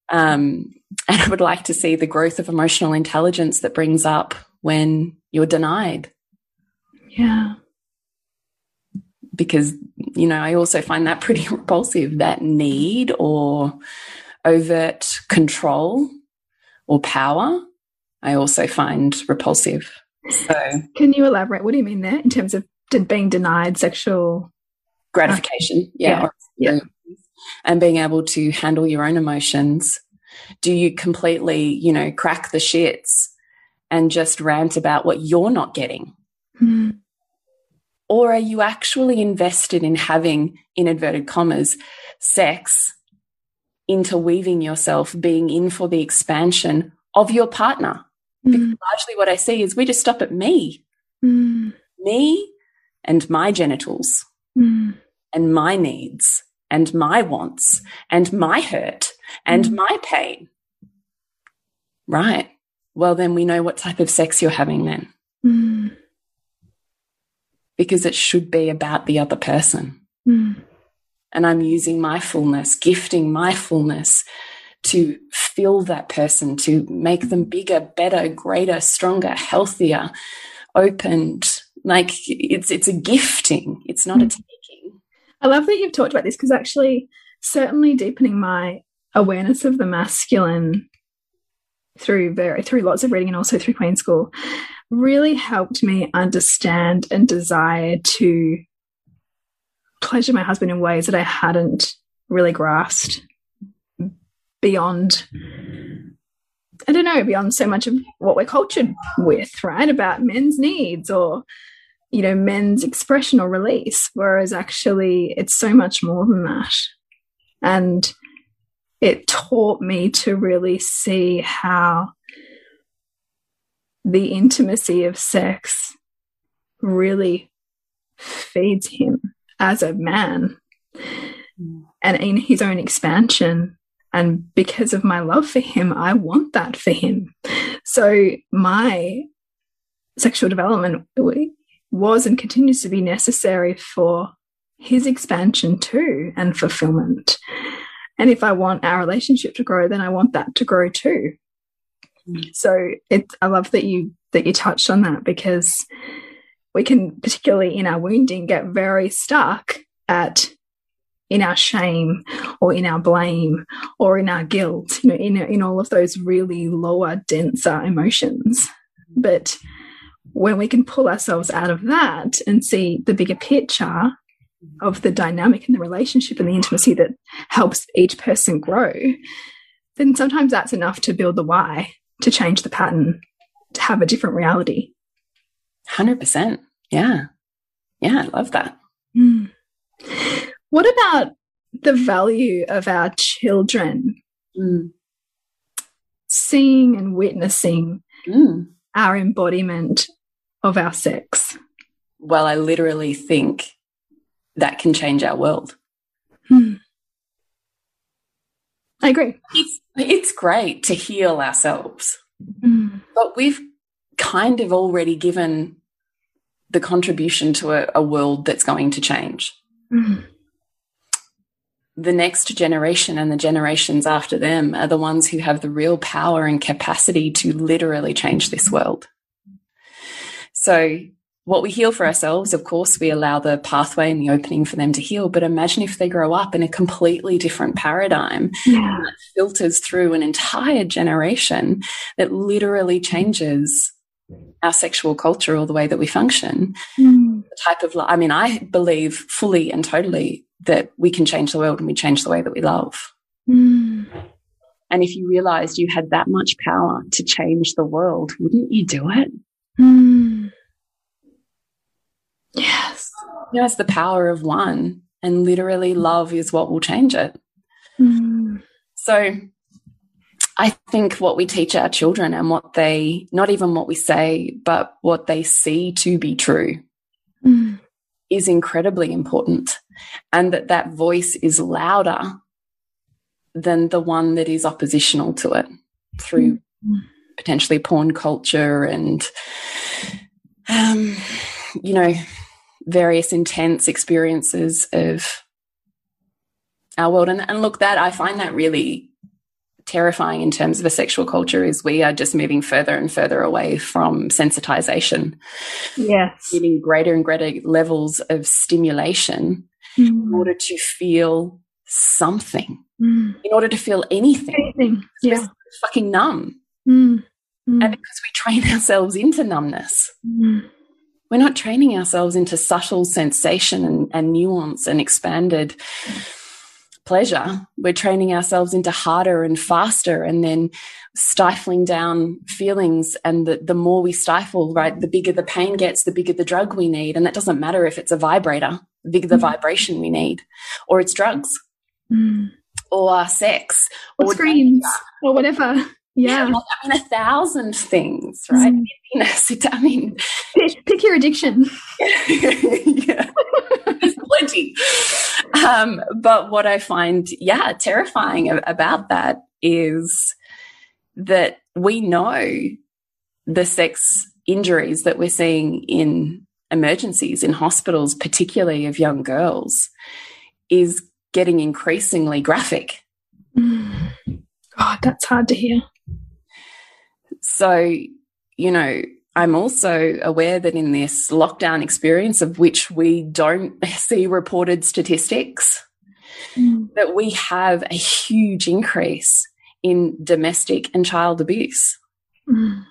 Um, and I would like to see the growth of emotional intelligence that brings up when you're denied. Yeah. Because, you know, I also find that pretty repulsive that need or overt control or power I also find repulsive. So, can you elaborate? What do you mean there in terms of being denied sexual gratification? Yeah, yeah. yeah. and being able to handle your own emotions. Do you completely, you know, crack the shits and just rant about what you're not getting? Mm. Or are you actually invested in having, in inverted commas, sex, interweaving yourself, being in for the expansion of your partner? Because mm. largely what I see is we just stop at me, mm. me and my genitals. mm. and my needs and my wants and my hurt and mm. my pain. Right. Well, then we know what type of sex you're having then. Mm. Because it should be about the other person. Mm. And I'm using my fullness, gifting my fullness to fill that person, to make them bigger, better, greater, stronger, healthier, opened. Like it's it's a gifting. It's not a mm. taking. I love that you've talked about this because actually, certainly deepening my awareness of the masculine through very through lots of reading and also through Queen School really helped me understand and desire to pleasure my husband in ways that I hadn't really grasped beyond I don't know, beyond so much of what we're cultured with, right? About men's needs or, you know, men's expression or release. Whereas actually it's so much more than that. And it taught me to really see how the intimacy of sex really feeds him as a man mm. and in his own expansion. And because of my love for him, I want that for him. So my sexual development was and continues to be necessary for his expansion too and fulfillment. And if I want our relationship to grow, then I want that to grow too. Mm. So it, I love that you that you touched on that because we can, particularly in our wounding, get very stuck at in our shame or in our blame or in our guilt, you know, in, in all of those really lower, denser emotions. But when we can pull ourselves out of that and see the bigger picture of the dynamic and the relationship and the intimacy that helps each person grow, then sometimes that's enough to build the why, to change the pattern, to have a different reality. 100%. Yeah. Yeah, I love that. Mm. What about the value of our children mm. seeing and witnessing mm. our embodiment of our sex? Well, I literally think that can change our world. Hmm. I agree. It's, it's great to heal ourselves, mm. but we've kind of already given the contribution to a, a world that's going to change. Mm. The next generation and the generations after them are the ones who have the real power and capacity to literally change this world. So what we heal for ourselves, of course, we allow the pathway and the opening for them to heal. But imagine if they grow up in a completely different paradigm yeah. that filters through an entire generation that literally changes our sexual culture or the way that we function. Mm. The type of, I mean, I believe fully and totally that we can change the world and we change the way that we love. Mm. And if you realized you had that much power to change the world, wouldn't you do it? Mm. Yes. You know, it's the power of one, and literally love is what will change it. Mm. So I think what we teach our children and what they, not even what we say, but what they see to be true mm. Is incredibly important. And that that voice is louder than the one that is oppositional to it through potentially porn culture and, um, you know, various intense experiences of our world. And, and look, that I find that really terrifying in terms of a sexual culture is we are just moving further and further away from sensitization. Yes. Getting greater and greater levels of stimulation mm. in order to feel something, mm. in order to feel anything. Anything. Yeah. fucking numb. Mm. And because we train ourselves into numbness. Mm we're not training ourselves into subtle sensation and, and nuance and expanded pleasure. We're training ourselves into harder and faster and then stifling down feelings. And the, the more we stifle, right, the bigger the pain gets, the bigger the drug we need. And that doesn't matter if it's a vibrator, the bigger the mm. vibration we need, or it's drugs. Mm. Or sex, or, or screens, or whatever. Yeah. yeah I mean, a thousand things, right? Mm. I mean, pick, pick your addiction. yeah. There's plenty. Um, but what I find, yeah, terrifying about that is that we know the sex injuries that we're seeing in emergencies in hospitals, particularly of young girls, is getting increasingly graphic. God, that's hard to hear. So, you know, I'm also aware that in this lockdown experience, of which we don't see reported statistics, mm. that we have a huge increase in domestic and child abuse. Mm.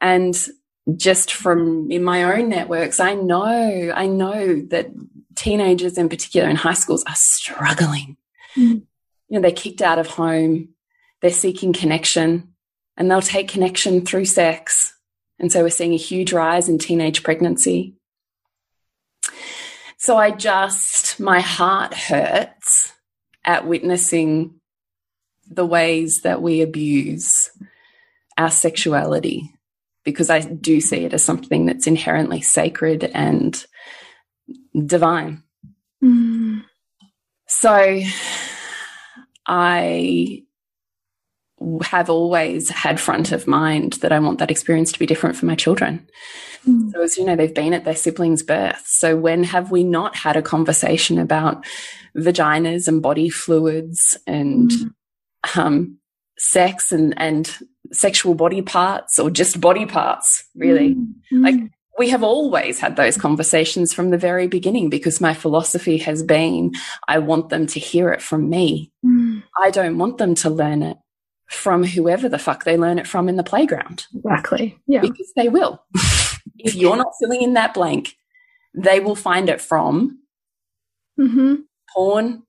And just from in my own networks, I know, I know that teenagers in particular in high schools are struggling. Mm. You know, they're kicked out of home, they're seeking connection, and they'll take connection through sex. And so we're seeing a huge rise in teenage pregnancy. So I just, my heart hurts at witnessing the ways that we abuse our sexuality because I do see it as something that's inherently sacred and divine. Mm. So I have always had front of mind that I want that experience to be different for my children. Mm. So, as you know, they've been at their siblings' birth. So, when have we not had a conversation about vaginas and body fluids and mm. um, sex and, and sexual body parts or just body parts, really? Mm. Like, we have always had those conversations from the very beginning because my philosophy has been I want them to hear it from me. Mm. I don't want them to learn it from whoever the fuck they learn it from in the playground. Exactly. Yeah. Because they will. if you're not filling in that blank, they will find it from mm -hmm. porn,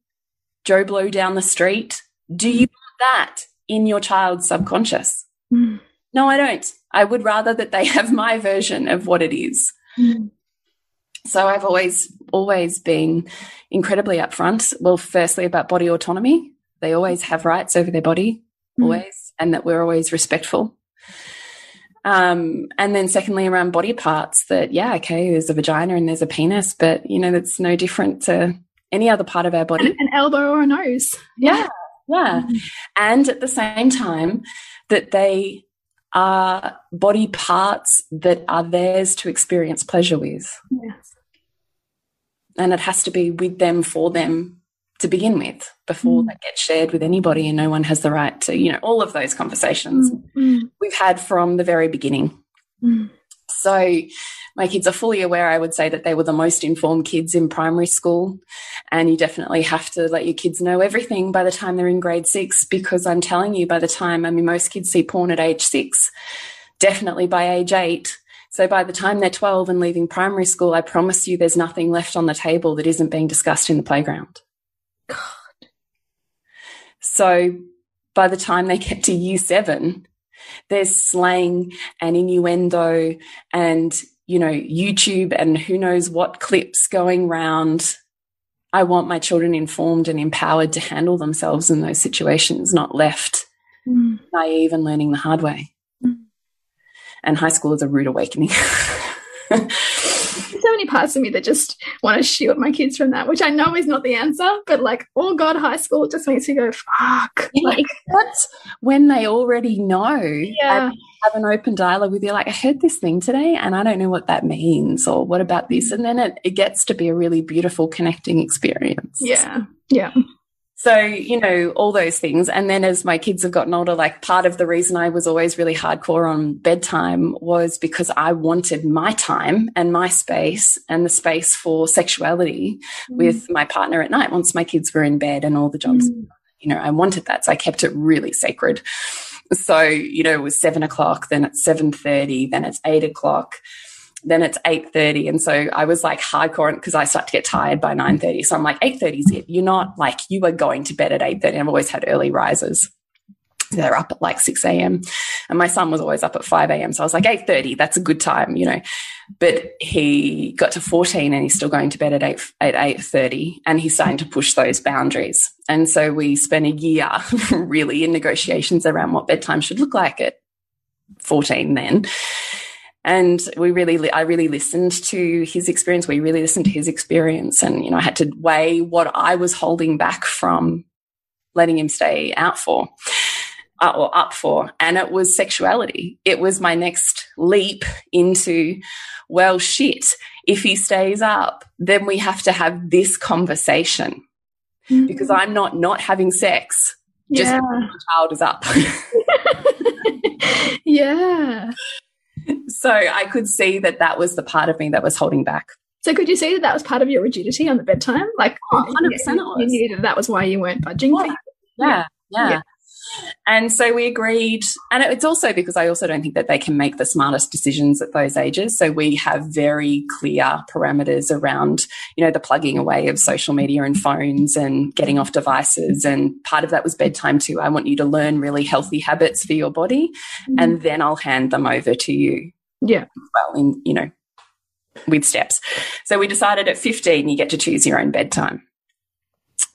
Joe Blow down the street. Do you want that in your child's subconscious? Mm. No, I don't. I would rather that they have my version of what it is. Mm. So I've always, always been incredibly upfront. Well, firstly, about body autonomy. They always have rights over their body, mm. always, and that we're always respectful. Um, and then secondly, around body parts that, yeah, okay, there's a vagina and there's a penis, but, you know, that's no different to any other part of our body. An, an elbow or a nose. Yeah. Yeah. Mm. And at the same time, that they are body parts that are theirs to experience pleasure with. Yes. And it has to be with them for them to begin with before mm. they get shared with anybody and no one has the right to, you know, all of those conversations mm. mm. we've had from the very beginning. Mm. So my kids are fully aware, I would say, that they were the most informed kids in primary school. And you definitely have to let your kids know everything by the time they're in grade six, because I'm telling you, by the time, I mean, most kids see porn at age six, definitely by age eight. So by the time they're 12 and leaving primary school, I promise you there's nothing left on the table that isn't being discussed in the playground. God. So by the time they get to year seven, there's slang and innuendo and you know, YouTube and who knows what clips going round. I want my children informed and empowered to handle themselves in those situations, not left mm. naive and learning the hard way. Mm. And high school is a rude awakening. so many parts of me that just want to shield my kids from that, which I know is not the answer, but like, oh God, high school just makes you go, fuck. Yeah, like, that's when they already know. Yeah. Have an open dialogue with you, like, I heard this thing today and I don't know what that means, or what about this? Mm. And then it, it gets to be a really beautiful connecting experience. Yeah. Yeah. So, you know, all those things. And then as my kids have gotten older, like part of the reason I was always really hardcore on bedtime was because I wanted my time and my space and the space for sexuality mm. with my partner at night once my kids were in bed and all the jobs. Mm. You know, I wanted that. So I kept it really sacred. So, you know, it was seven o'clock, then it's 7.30, then it's eight o'clock then it's 8.30 and so i was like hardcore because i start to get tired by 9.30 so i'm like 8.30 is it you're not like you are going to bed at 8.30 i've always had early risers they're up at like 6 a.m. And my son was always up at 5 a.m. So I was like, 8.30, that's a good time, you know. But he got to 14 and he's still going to bed at 8 at 8.30 and he's starting to push those boundaries. And so we spent a year really in negotiations around what bedtime should look like at 14 then. And we really i really listened to his experience. We really listened to his experience. And you know i had to weigh what i was holding back from letting him stay out for uh, or up for. And it was sexuality. It was my next leap into well shit if he stays up then we have to have this conversation. Mm -hmm. because i'm not not having sex. Just yeah. because my child is up. Yeah so I could see that that was the part of me that was holding back. So could you see that that was part of your rigidity on the bedtime? Like, oh, 100% you, you knew that that was why you weren't budging? Yeah. Yeah. yeah. yeah. And so we agreed. And it's also because I also don't think that they can make the smartest decisions at those ages. So we have very clear parameters around, you know, the plugging away of social media and phones and getting off devices. And part of that was bedtime too. I want you to learn really healthy habits for your body mm. and then I'll hand them over to you. Yeah. Well, in, you know, with steps. So we decided at 15, you get to choose your own bedtime.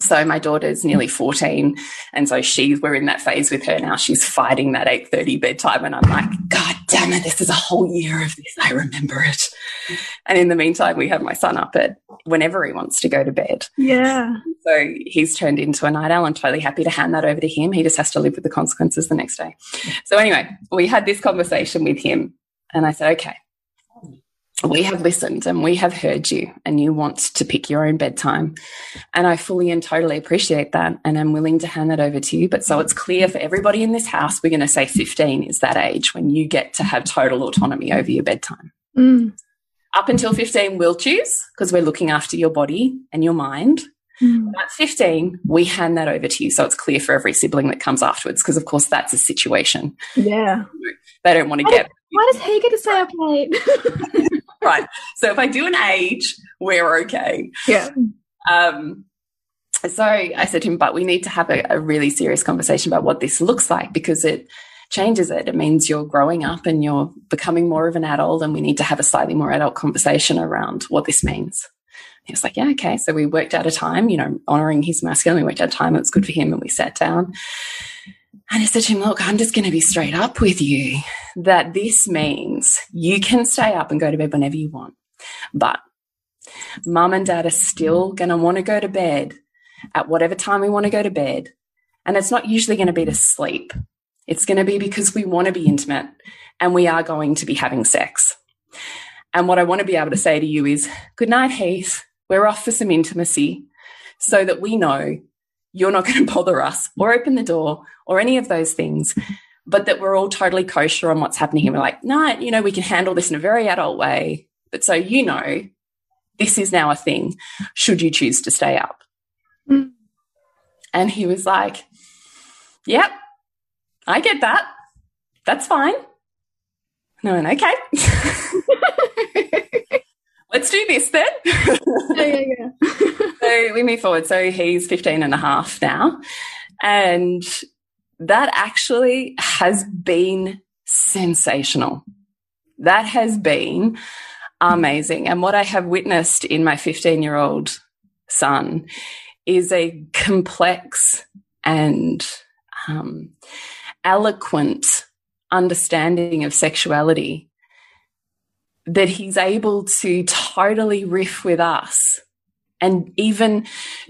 So my daughter's nearly 14. And so she's, we're in that phase with her now. She's fighting that 8.30 bedtime. And I'm like, God damn it. This is a whole year of this. I remember it. And in the meantime, we have my son up at whenever he wants to go to bed. Yeah. So he's turned into a night owl. I'm totally happy to hand that over to him. He just has to live with the consequences the next day. So anyway, we had this conversation with him and I said, okay, we have listened and we have heard you and you want to pick your own bedtime. And I fully and totally appreciate that. And I'm willing to hand that over to you. But so it's clear for everybody in this house, we're going to say 15 is that age when you get to have total autonomy over your bedtime. Mm. Up until 15, we'll choose because we're looking after your body and your mind. Mm. At 15, we hand that over to you. So it's clear for every sibling that comes afterwards because, of course, that's a situation. Yeah. They don't want to get. Why does he get to stay up late? right. So if I do an age, we're okay. Yeah. Um, so I said to him, but we need to have a, a, really serious conversation about what this looks like because it changes it. It means you're growing up and you're becoming more of an adult, and we need to have a slightly more adult conversation around what this means. He was like, yeah, okay. So we worked out a time, you know, honoring his masculine. We worked out a time that was good for him and we sat down. And I said to him, look, I'm just going to be straight up with you that this means you can stay up and go to bed whenever you want. But mum and dad are still going to want to go to bed at whatever time we want to go to bed. And it's not usually going to be to sleep. It's going to be because we want to be intimate and we are going to be having sex. And what I want to be able to say to you is, good night, Heath. We're off for some intimacy so that we know you're not going to bother us or open the door or any of those things, but that we're all totally kosher on what's happening And We're like, no, you know, we can handle this in a very adult way. But so you know, this is now a thing, should you choose to stay up. Mm. And he was like, yep, I get that. That's fine. No, and okay. Let's do this then. yeah, yeah, yeah. so we move forward. So he's 15 and a half now. And that actually has been sensational. That has been amazing. And what I have witnessed in my 15 year old son is a complex and um, eloquent understanding of sexuality that he's able to totally riff with us and even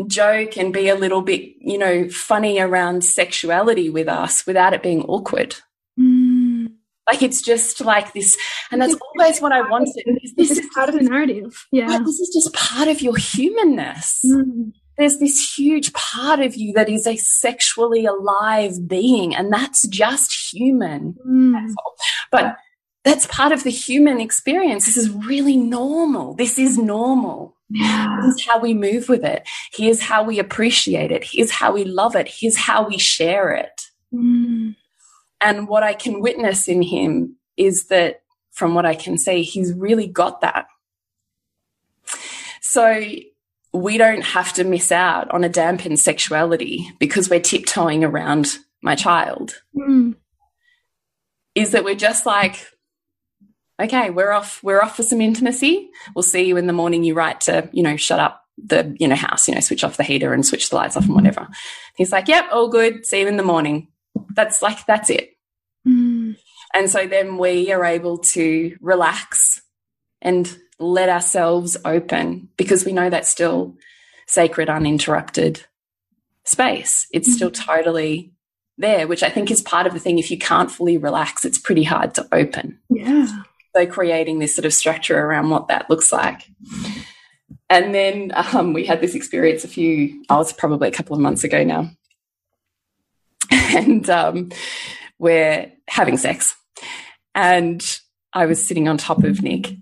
joke and be a little bit, you know, funny around sexuality with us without it being awkward. Mm. Like it's just like this, and that's always what I wanted. This, this is part of the narrative. Yeah. Right, this is just part of your humanness. Mm. There's this huge part of you that is a sexually alive being, and that's just human. Mm. But that's part of the human experience. This is really normal. This is normal. Yeah. This is how we move with it. Here's how we appreciate it. Here's how we love it. Here's how we share it. Mm. And what I can witness in him is that, from what I can see, he's really got that. So we don't have to miss out on a dampened sexuality because we're tiptoeing around my child. Mm. Is that we're just like, okay, we're off, we're off for some intimacy. We'll see you in the morning. You write to, you know, shut up the, you know, house, you know, switch off the heater and switch the lights off and whatever. He's like, yep, all good. See you in the morning. That's like, that's it. Mm. And so then we are able to relax and let ourselves open because we know that's still sacred, uninterrupted space. It's still mm-hmm. totally there, which I think is part of the thing. If you can't fully relax, it's pretty hard to open. Yeah. So creating this sort of structure around what that looks like. And then um, we had this experience a few, oh, it's probably a couple of months ago now. And um, we're having sex. And I was sitting on top of Nick.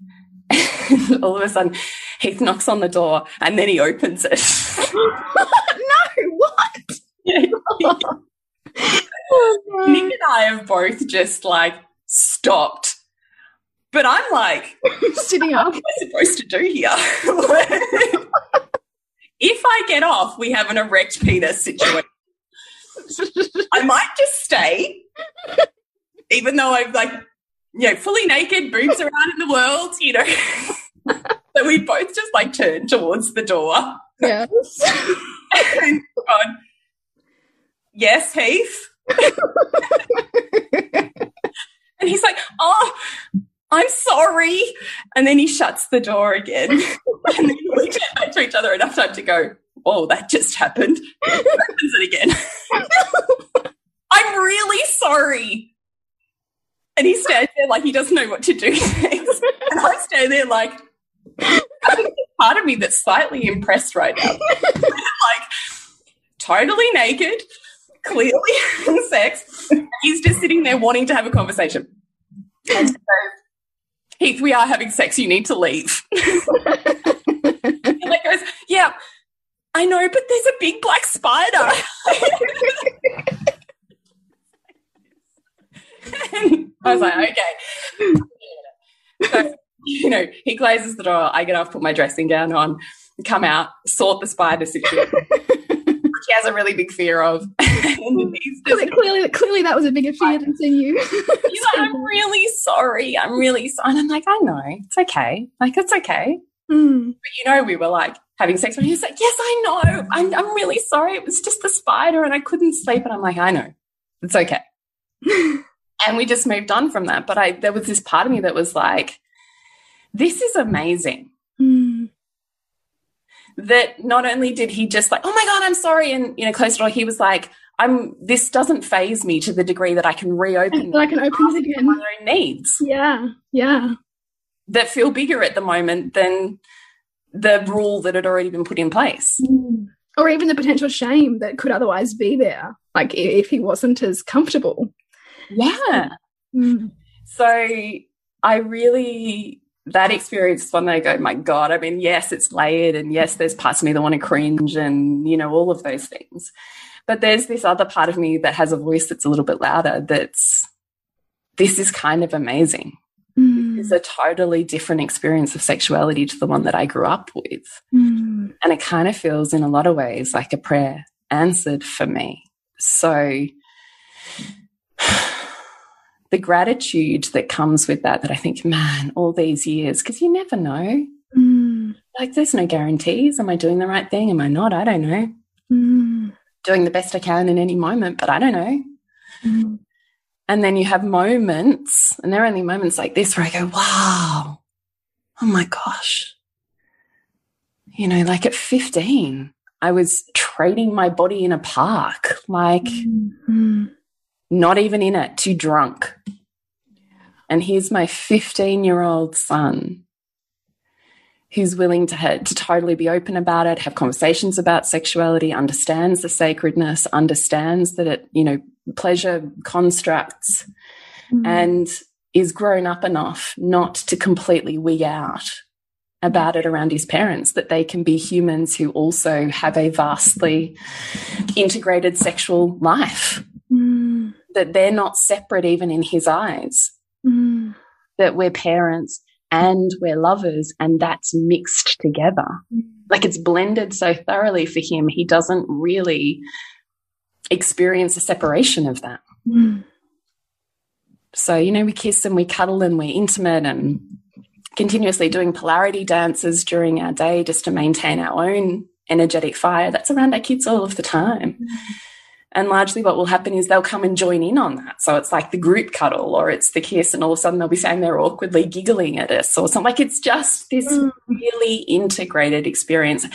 And all of a sudden, Heath knocks on the door and then he opens it. no, what? Nick and I have both just like stopped. But I'm like, sitting up. What am I supposed to do here? if I get off, we have an erect penis situation. I might just stay, even though I'm like, you know, fully naked, boobs around in the world, you know. so we both just like turn towards the door. Yes. and gone, yes, Heath. and he's like, oh, I'm sorry. And then he shuts the door again. and then we get back to each other enough time to go, oh, that just happened. opens it again. I'm really sorry. And he stands there like he doesn't know what to do. And I stand there like, part of me that's slightly impressed right now. like, totally naked, clearly having sex. He's just sitting there wanting to have a conversation. And so, Heath, we are having sex. You need to leave. and goes, yeah, I know, but there's a big black spider. I was like, okay. So, you know, he closes the door. I get off, put my dressing gown on, come out, sort the spider situation. he has a really big fear of. clearly, clearly, that was a bigger fear than seeing you. I'm really sorry. I'm really sorry. And I'm like, I know. It's okay. Like, it's okay. Mm. But you know, we were like having sex. And he was like, Yes, I know. I'm, I'm really sorry. It was just the spider and I couldn't sleep. And I'm like, I know. It's okay. and we just moved on from that. But I, there was this part of me that was like, This is amazing. Mm. That not only did he just like, Oh my God, I'm sorry. And, you know, close the door, he was like, I'm this doesn't faze me to the degree that I can reopen. I can open it again. My own needs. Yeah. Yeah that feel bigger at the moment than the rule that had already been put in place. Mm. Or even the potential shame that could otherwise be there, like if he wasn't as comfortable. Yeah. Mm. So I really, that experience is one that I go, my God, I mean, yes, it's layered, and yes, there's parts of me that want to cringe and, you know, all of those things. But there's this other part of me that has a voice that's a little bit louder that's, this is kind of amazing mm. is a totally different experience of sexuality to the one that I grew up with. Mm. And it kind of feels, in a lot of ways, like a prayer answered for me. So, the gratitude that comes with that, that I think, man, all these years, because you never know. Mm. Like, there's no guarantees. Am I doing the right thing? Am I not? I don't know. Doing the best I can in any moment, but I don't know. Mm. And then you have moments, and there are only moments like this where I go, wow, oh my gosh. You know, like at 15, I was trading my body in a park, like mm -hmm. not even in it, too drunk. And here's my 15 year old son who's willing to, to totally be open about it, have conversations about sexuality, understands the sacredness, understands that it, you know, pleasure constructs mm. and is grown up enough not to completely wig out about it around his parents that they can be humans who also have a vastly integrated sexual life mm. that they're not separate even in his eyes mm. that we're parents and we're lovers and that's mixed together mm. like it's blended so thoroughly for him he doesn't really experience a separation of that. Mm. So, you know, we kiss and we cuddle and we're intimate and continuously doing polarity dances during our day just to maintain our own energetic fire. That's around our kids all of the time. Mm. And largely what will happen is they'll come and join in on that. So it's like the group cuddle or it's the kiss and all of a sudden they'll be saying they're awkwardly giggling at us or something. Like it's just this mm. really integrated experience.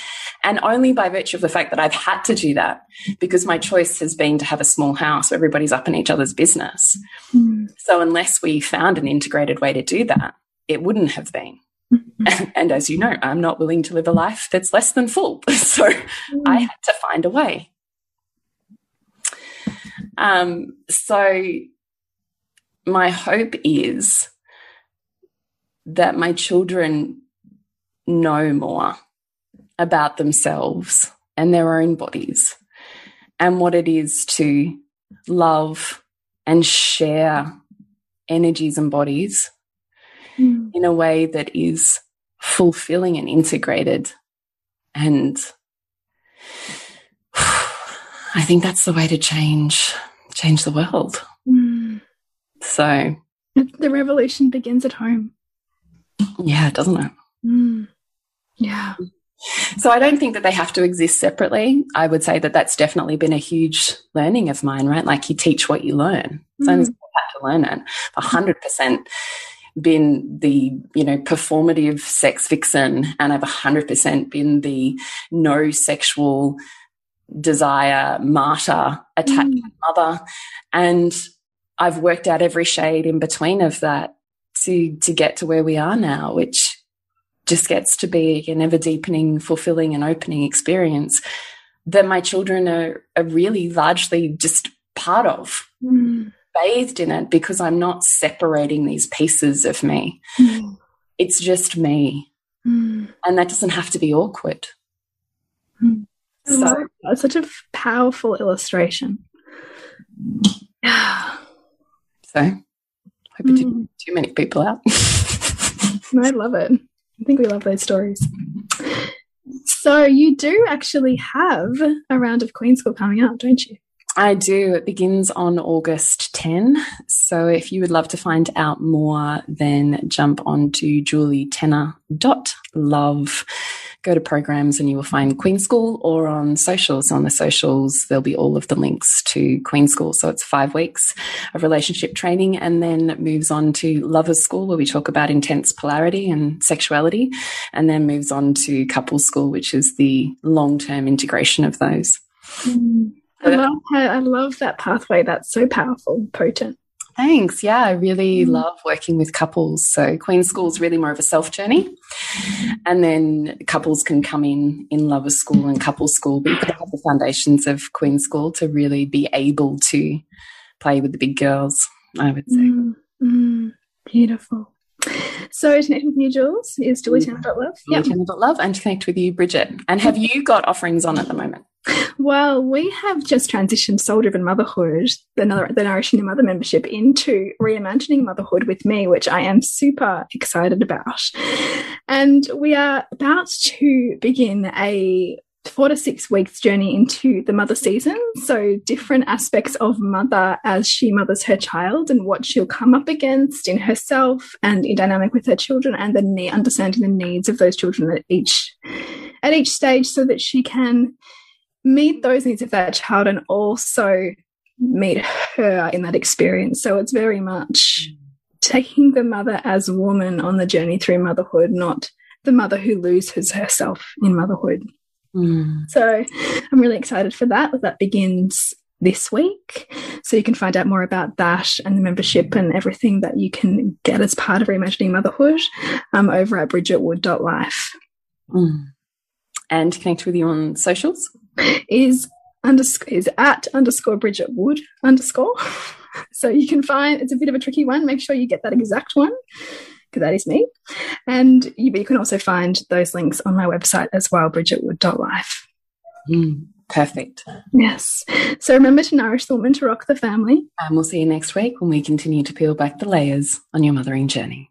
And only by virtue of the fact that I've had to do that because my choice has been to have a small house where everybody's up in each other's business. Mm. So unless we found an integrated way to do that, it wouldn't have been. And, and, as you know, I'm not willing to live a life that's less than full. So mm. I had to find a way. Um, so my hope is that my children know more about themselves and their own bodies and what it is to love and share energies and bodies mm. in a way that is fulfilling and integrated. And I think that's the way to change change the world. Mm. So the revolution begins at home. Yeah, doesn't it? Mm. Yeah. So I don't think that they have to exist separately. I would say that that's definitely been a huge learning of mine, right? Like you teach what you learn. So mm. Have to learn it. A hundred percent been the you know performative sex vixen and I've 100% been the no sexual desire martyr attached mm. mother and I've worked out every shade in between of that to to get to where we are now which just gets to be an ever deepening fulfilling and opening experience that my children are, are really largely just part of mm bathed in it because I'm not separating these pieces of me. Mm. It's just me. Mm. And that doesn't have to be awkward. Mm. So that's uh, such a powerful illustration. so I hope it didn't mm. too many people out. I love it. I think we love those stories. So you do actually have a round of Queen School coming up, don't you? I do. It begins on August 10. So if you would love to find out more, then jump on to julietenner.love. Go to programs and you will find Queen School or on socials. On the socials, there'll be all of the links to Queen School. So it's five weeks of relationship training and then moves on to Lovers School where we talk about intense polarity and sexuality and then moves on to Couple School, which is the long-term integration of those. Mm. I love I love that pathway. That's so powerful, potent. Thanks. Yeah, I really mm. love working with couples. So Queen School is really more of a self journey, and then couples can come in in Lover School and Couple School. But you have got to have the foundations of Queen School to really be able to play with the big girls. I would say. Mm. Mm. Beautiful. So to connect with you, Jules, is julietenner.love. Yep. Julietenner.love and to connect with you, Bridget. And have you got offerings on at the moment? Well, we have just transitioned Soul Driven Motherhood, the, the Nourishing the Mother membership, into reimagining motherhood with me, which I am super excited about. And we are about to begin a four to six weeks journey into the mother season. So different aspects of mother as she mothers her child and what she'll come up against in herself and in dynamic with her children and the understanding the needs of those children at each at each stage so that she can meet those needs of that child and also meet her in that experience. So it's very much taking the mother as a woman on the journey through motherhood, not the mother who loses herself in motherhood. Mm. So I'm really excited for that. That begins this week. So you can find out more about that and the membership and everything that you can get as part of Reimagining Motherhood um, over at bridgetwood.life. Mm. And connect with you on socials? Is underscore is at underscore Bridget Wood underscore. So you can find it's a bit of a tricky one. Make sure you get that exact one because that is me. And you, you, can also find those links on my website as well, bridgetwood.life. Mm, perfect. Yes. So remember to nourish the woman to rock the family. And we'll see you next week when we continue to peel back the layers on your mothering journey.